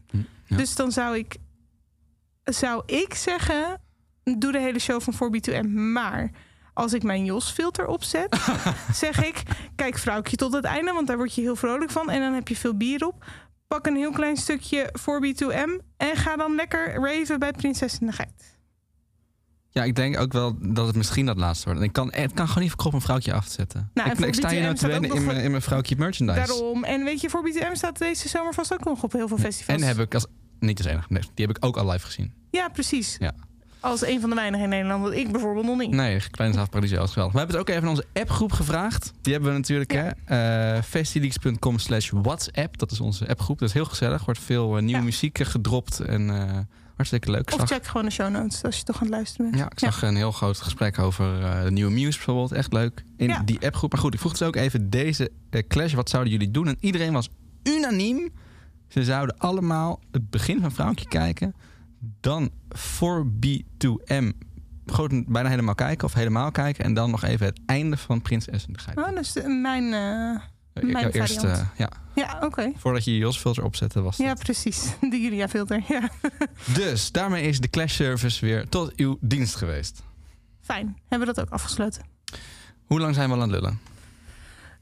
Dus dan zou ik, zou ik zeggen: doe de hele show van 4B2M. Maar als ik mijn Jos-filter opzet, zeg ik: kijk, vrouwtje tot het einde, want daar word je heel vrolijk van. En dan heb je veel bier op. Pak een heel klein stukje 4B2M en ga dan lekker raven bij Prinses en de Geit. Ja, ik denk ook wel dat het misschien dat laatste wordt. En ik kan, het kan gewoon niet verkroppen een vrouwtje af te zetten. Nou, ik, ik sta hier 4BTM nou te wennen in, mijn- voor- in mijn vrouwtje merchandise. Daarom. En weet je, voor BTM staat deze zomer vast ook nog op heel veel festivals. En heb ik als... Niet als enige, nee, die heb ik ook al live gezien. Ja, precies. Ja. Als een van de weinigen in Nederland. Want ik bijvoorbeeld nog niet. Nee, Kleine Zaaf Paradiso is geweldig. We hebben het ook even in onze appgroep gevraagd. Die hebben we natuurlijk, hè. eh festileaks.com slash WhatsApp. Dat is onze appgroep. Dat is heel gezellig. Er wordt veel eh, nieuwe muziek eh, gedropt. En hartstikke leuk. Of check gewoon de show notes als je toch aan het luisteren bent. Ja, ik zag een heel groot gesprek over de nieuwe Muse bijvoorbeeld. Echt leuk. In Ja. die appgroep. Maar goed, ik vroeg dus ook even deze clash. Wat zouden jullie doen? En iedereen was unaniem. Ze zouden allemaal het begin van Vrouwtje kijken. Dan 4B2M gewoon bijna helemaal kijken. Of helemaal kijken. En dan nog even het einde van Prinses en de Geit. Oh, dus de- mijn, Ik mijn eerst, eh, ja, Ja, oké. voordat je je Jos-filter opzette was Ja, precies. De Julia-filter. Ja. Dus daarmee is de Clash Service weer tot uw dienst geweest. Fijn. Hebben we dat ook afgesloten. Hoe lang zijn we al aan het lullen?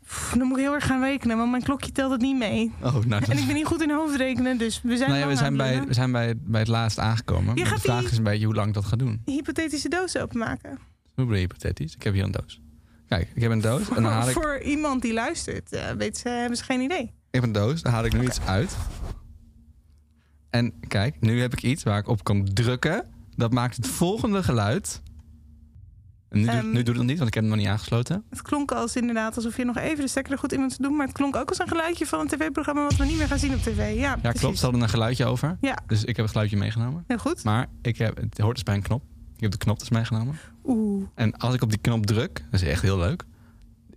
Pff, dan moet ik heel erg gaan rekenen, want mijn klokje telt het niet mee. Oh, nou, dat- En ik ben niet goed in hoofdrekenen, dus we zijn nou ja, we zijn, bij, we zijn bij, bij het laatst aangekomen. Je Maar gaat de vraag is een beetje hoe lang ik dat ga doen. Hypothetische doos openmaken. Hoe bedoel je hypothetisch? Ik heb hier een doos. Kijk, ik heb een doos en dan haal ik, ik Voor iemand die luistert, eh, weet ze, hebben ze geen idee. heb een doos, dan haal ik nu iets uit. En kijk, nu heb ik iets waar ik op kan drukken. Dat maakt het volgende geluid. En nu, doet- Ehm, nu doet het nog niet, want ik heb hem nog niet aangesloten. Het klonk als inderdaad alsof je nog even de stekker er goed in moet doen. Maar het klonk ook als een geluidje van een tv-programma wat we niet meer gaan zien op tv. Ja, Ja, precies. klopt. Ze hadden een geluidje over. Ja. Dus ik heb het geluidje meegenomen. Heel goed. Maar ik heb, het hoort dus bij een knop. Ik heb de knop dus meegenomen. Oeh. En als ik op die knop druk, dat is echt heel leuk.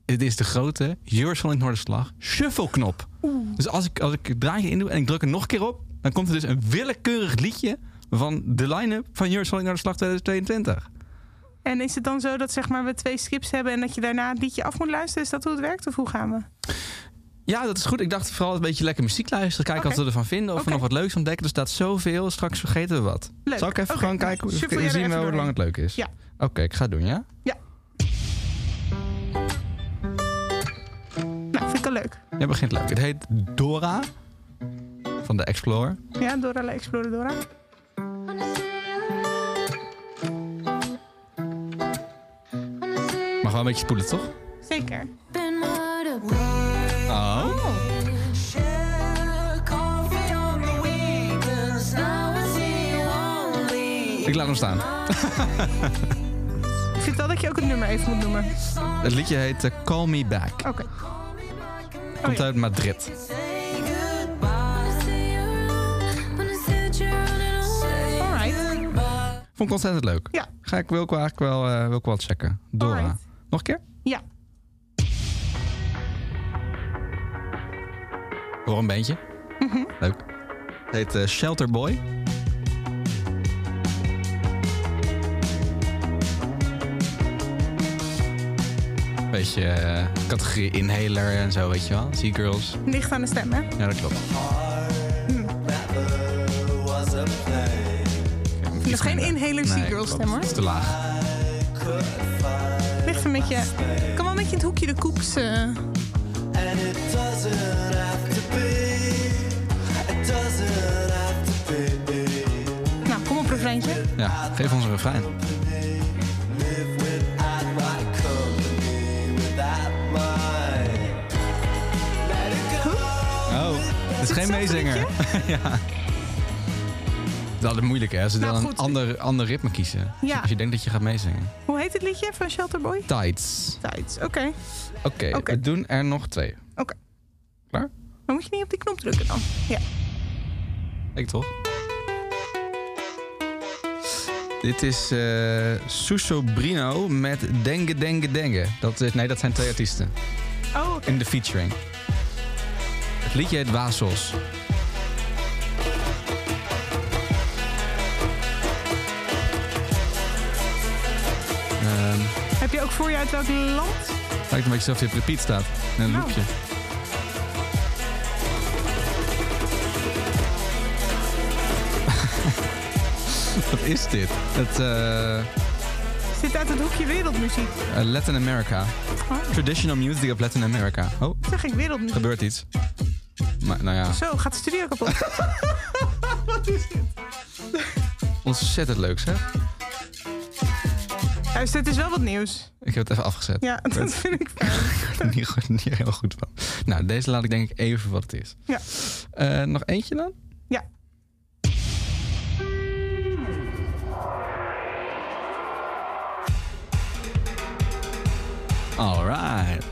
Het is de grote Eurosonic Noorderslag shuffle knop. Dus als ik, als ik het draadje in doe en ik druk er nog een keer op, dan komt er dus een willekeurig liedje van de line-up van Eurosonic Noorderslag 2022. En is het dan zo dat zeg maar, we twee skips hebben en dat je daarna het liedje af moet luisteren? Is dat hoe het werkt of hoe gaan we? Ja, dat is goed. Ik dacht vooral een beetje lekker muziek luisteren. Kijken wat we ervan vinden. Of we nog wat leuks ontdekken. Er staat zoveel. Straks vergeten we wat. Leuk. Zal ik even gaan kijken? Hoe, zien hoe lang het leuk is. Ja. Oké, ik ga het doen, ja? Ja. Nou, vind ik wel leuk. Ja, begint leuk. Het heet Dora van de Explorer. Ja, Dora de Explorer Dora. Mag wel een beetje spoelen, toch? Zeker. Oh. Ik laat hem staan. Ik vind wel dat je ook het nummer even moet noemen. Het liedje heet eh, Call Me Back. Oké. Komt uit Madrid. Alright. Vond ik ontzettend leuk. Ja. Ga ik, wil ik wel eigenlijk wel, eh, wil ik wel checken. Dora. Alright. Nog een keer? Ja. Hoor een beentje. Mhm. Leuk. Het heet eh, Shelter Boy. Beetje eh, categorie inhaler en zo, weet je wel. Sea Girls. Licht aan de stem, hè? Ja, dat klopt. Dat is geen inhaler Sea Girls stem, hoor. Het is te laag. Ligt een beetje... Kan wel een beetje in het hoekje de koeks... eh, Nou, kom op, refreintje. Ja, geef ons een refrein. Oh, het is geen meezinger. ja. Dat is moeilijk, hè? Ze Nou, dan een ander, ander ritme kiezen. Ja. Als je denkt dat je gaat meezingen. Hoe heet het liedje van Shelter Boy? Tights. Tights, oké. Oké, we doen er nog twee. Oké. Klaar? Dan moet je niet op die knop drukken dan. Ja. Ik toch? Dit is eh Suso Brino met Dengue Dengue Dengue. Dat is, nee, dat zijn twee artiesten. Oh. In de featuring. Het liedje heet Wazos. Heb je ook voor je uit welk land? lijkt een beetje alsof hij op repeat staat. In een Nou. loopje. Wat is dit? Het eh, Zit uit het hoekje wereldmuziek. eh, Latin America. Oh. Traditional music of Latin America. Oh, Zeg ik wereldmuziek? gebeurt iets. Maar nou ja, Zo, gaat de studio kapot. Wat is dit? ontzettend leuk zeg. Luister, het is wel wat nieuws. Ik heb het even afgezet. Ja, dat vind ik fijn. ik word er niet, goed- niet heel goed van. Nou, deze laat ik denk ik even wat het is. Ja. Eh, nog eentje dan? Ja. Alright.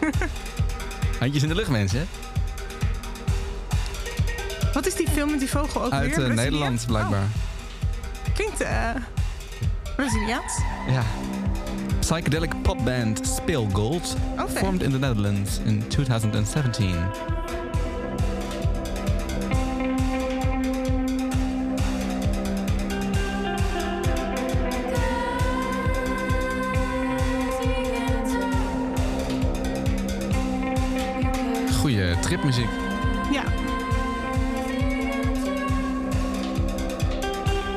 Handjes in de lucht, mensen. Wat is die film met die vogel ook Uit weer? eh, Brazilië? Nederland, blijkbaar. Oh, klinkt eh Braziliaans. Ja. Psychedelic popband Spill Gold. Oké. Formed in the Netherlands in 2017. Goeie tripmuziek.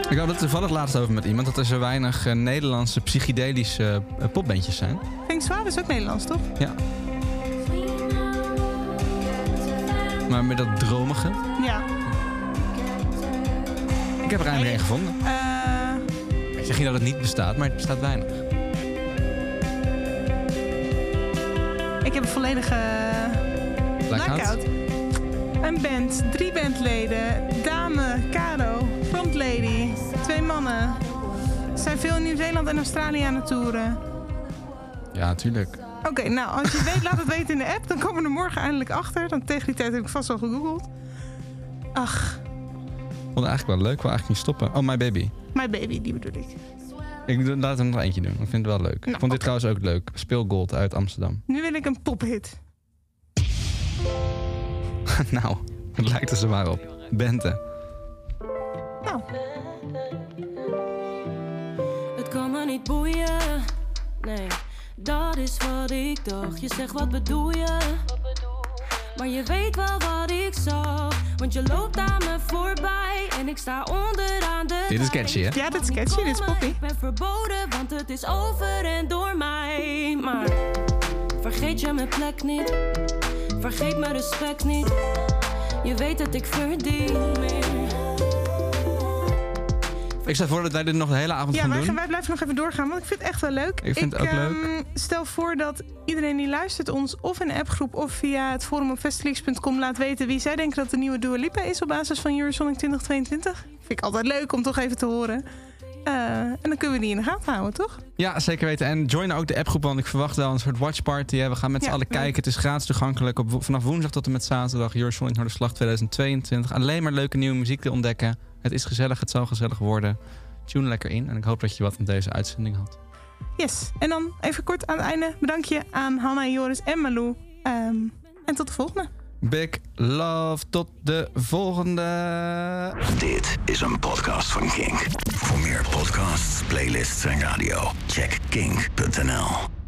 Ik had het toevallig laatst over met iemand dat er zo weinig eh, Nederlandse psychedelische eh, popbandjes zijn. Vind Suave is ook Nederlands, toch? Ja. Maar met dat dromige. Ja. Ik heb er eindelijk één gevonden. Eh, Ik zeg niet dat het niet bestaat, maar het bestaat weinig. ik heb een volledige Blackout? blackout. Een band, drie bandleden. Ze veel in Nieuw-Zeeland en Australië aan het toeren. Ja, natuurlijk. Oké, nou, als je weet, laat het weten in de app. Dan komen we er morgen eindelijk achter. Dan tegen die tijd heb ik vast wel gegoogeld. Ach, Ik vond het eigenlijk wel leuk. Ik wil eigenlijk niet stoppen. Oh, My Baby. my baby, die bedoel ik. Ik laat hem nog eentje doen. Ik vind het wel leuk. Nou, ik vond dit trouwens ook leuk. Speel Gold uit Amsterdam. Nu wil ik een pophit. nou, het lijkt er zo maar op. Bente. Nou. Niet boeien. Nee, dat is wat ik dacht. Je zegt wat bedoel je? Maar je weet wel wat ik zag. Want je loopt aan me voorbij. En ik sta onderaan de. Dit is catchy, hè? Ja, dit is catchy. Dit is poppy. Ik ben verboden, want het is over en door mij. Maar vergeet je mijn plek niet. Vergeet mijn respect niet. Je weet dat ik verdien meer. Ik stel voor dat wij dit nog de hele avond Ja, gaan wij, doen. gaan- wij blijven nog even doorgaan, want ik vind het echt wel leuk. Ik vind het ook ehm, leuk. Stel voor dat iedereen die luistert ons of in de appgroep of via het forum op festileaks.com laat weten wie zij denken dat de nieuwe Dua Lipa is op basis van Eurosonic 2022. Vind ik altijd leuk om toch even te horen. Eh, en dan kunnen we die in de gaten houden, toch? Ja, zeker weten. En join ook de appgroep, want ik verwacht wel een soort watchparty. We gaan met z'n Ja, allen leuk. kijken. Het is gratis toegankelijk op, vanaf woensdag tot en met zaterdag. Eurosonic Noorderslag 2022. Alleen maar leuke nieuwe muziek te ontdekken. Het is gezellig, het zal gezellig worden. Tune lekker in en ik hoop dat je wat met deze uitzending had. Yes. En dan even kort aan het einde bedankje aan Hanna, Joris en Malou. Ehm, en tot de volgende. Big love, tot de volgende. Dit is een podcast van Kink. Voor meer podcasts, playlists en radio, check kink.nl.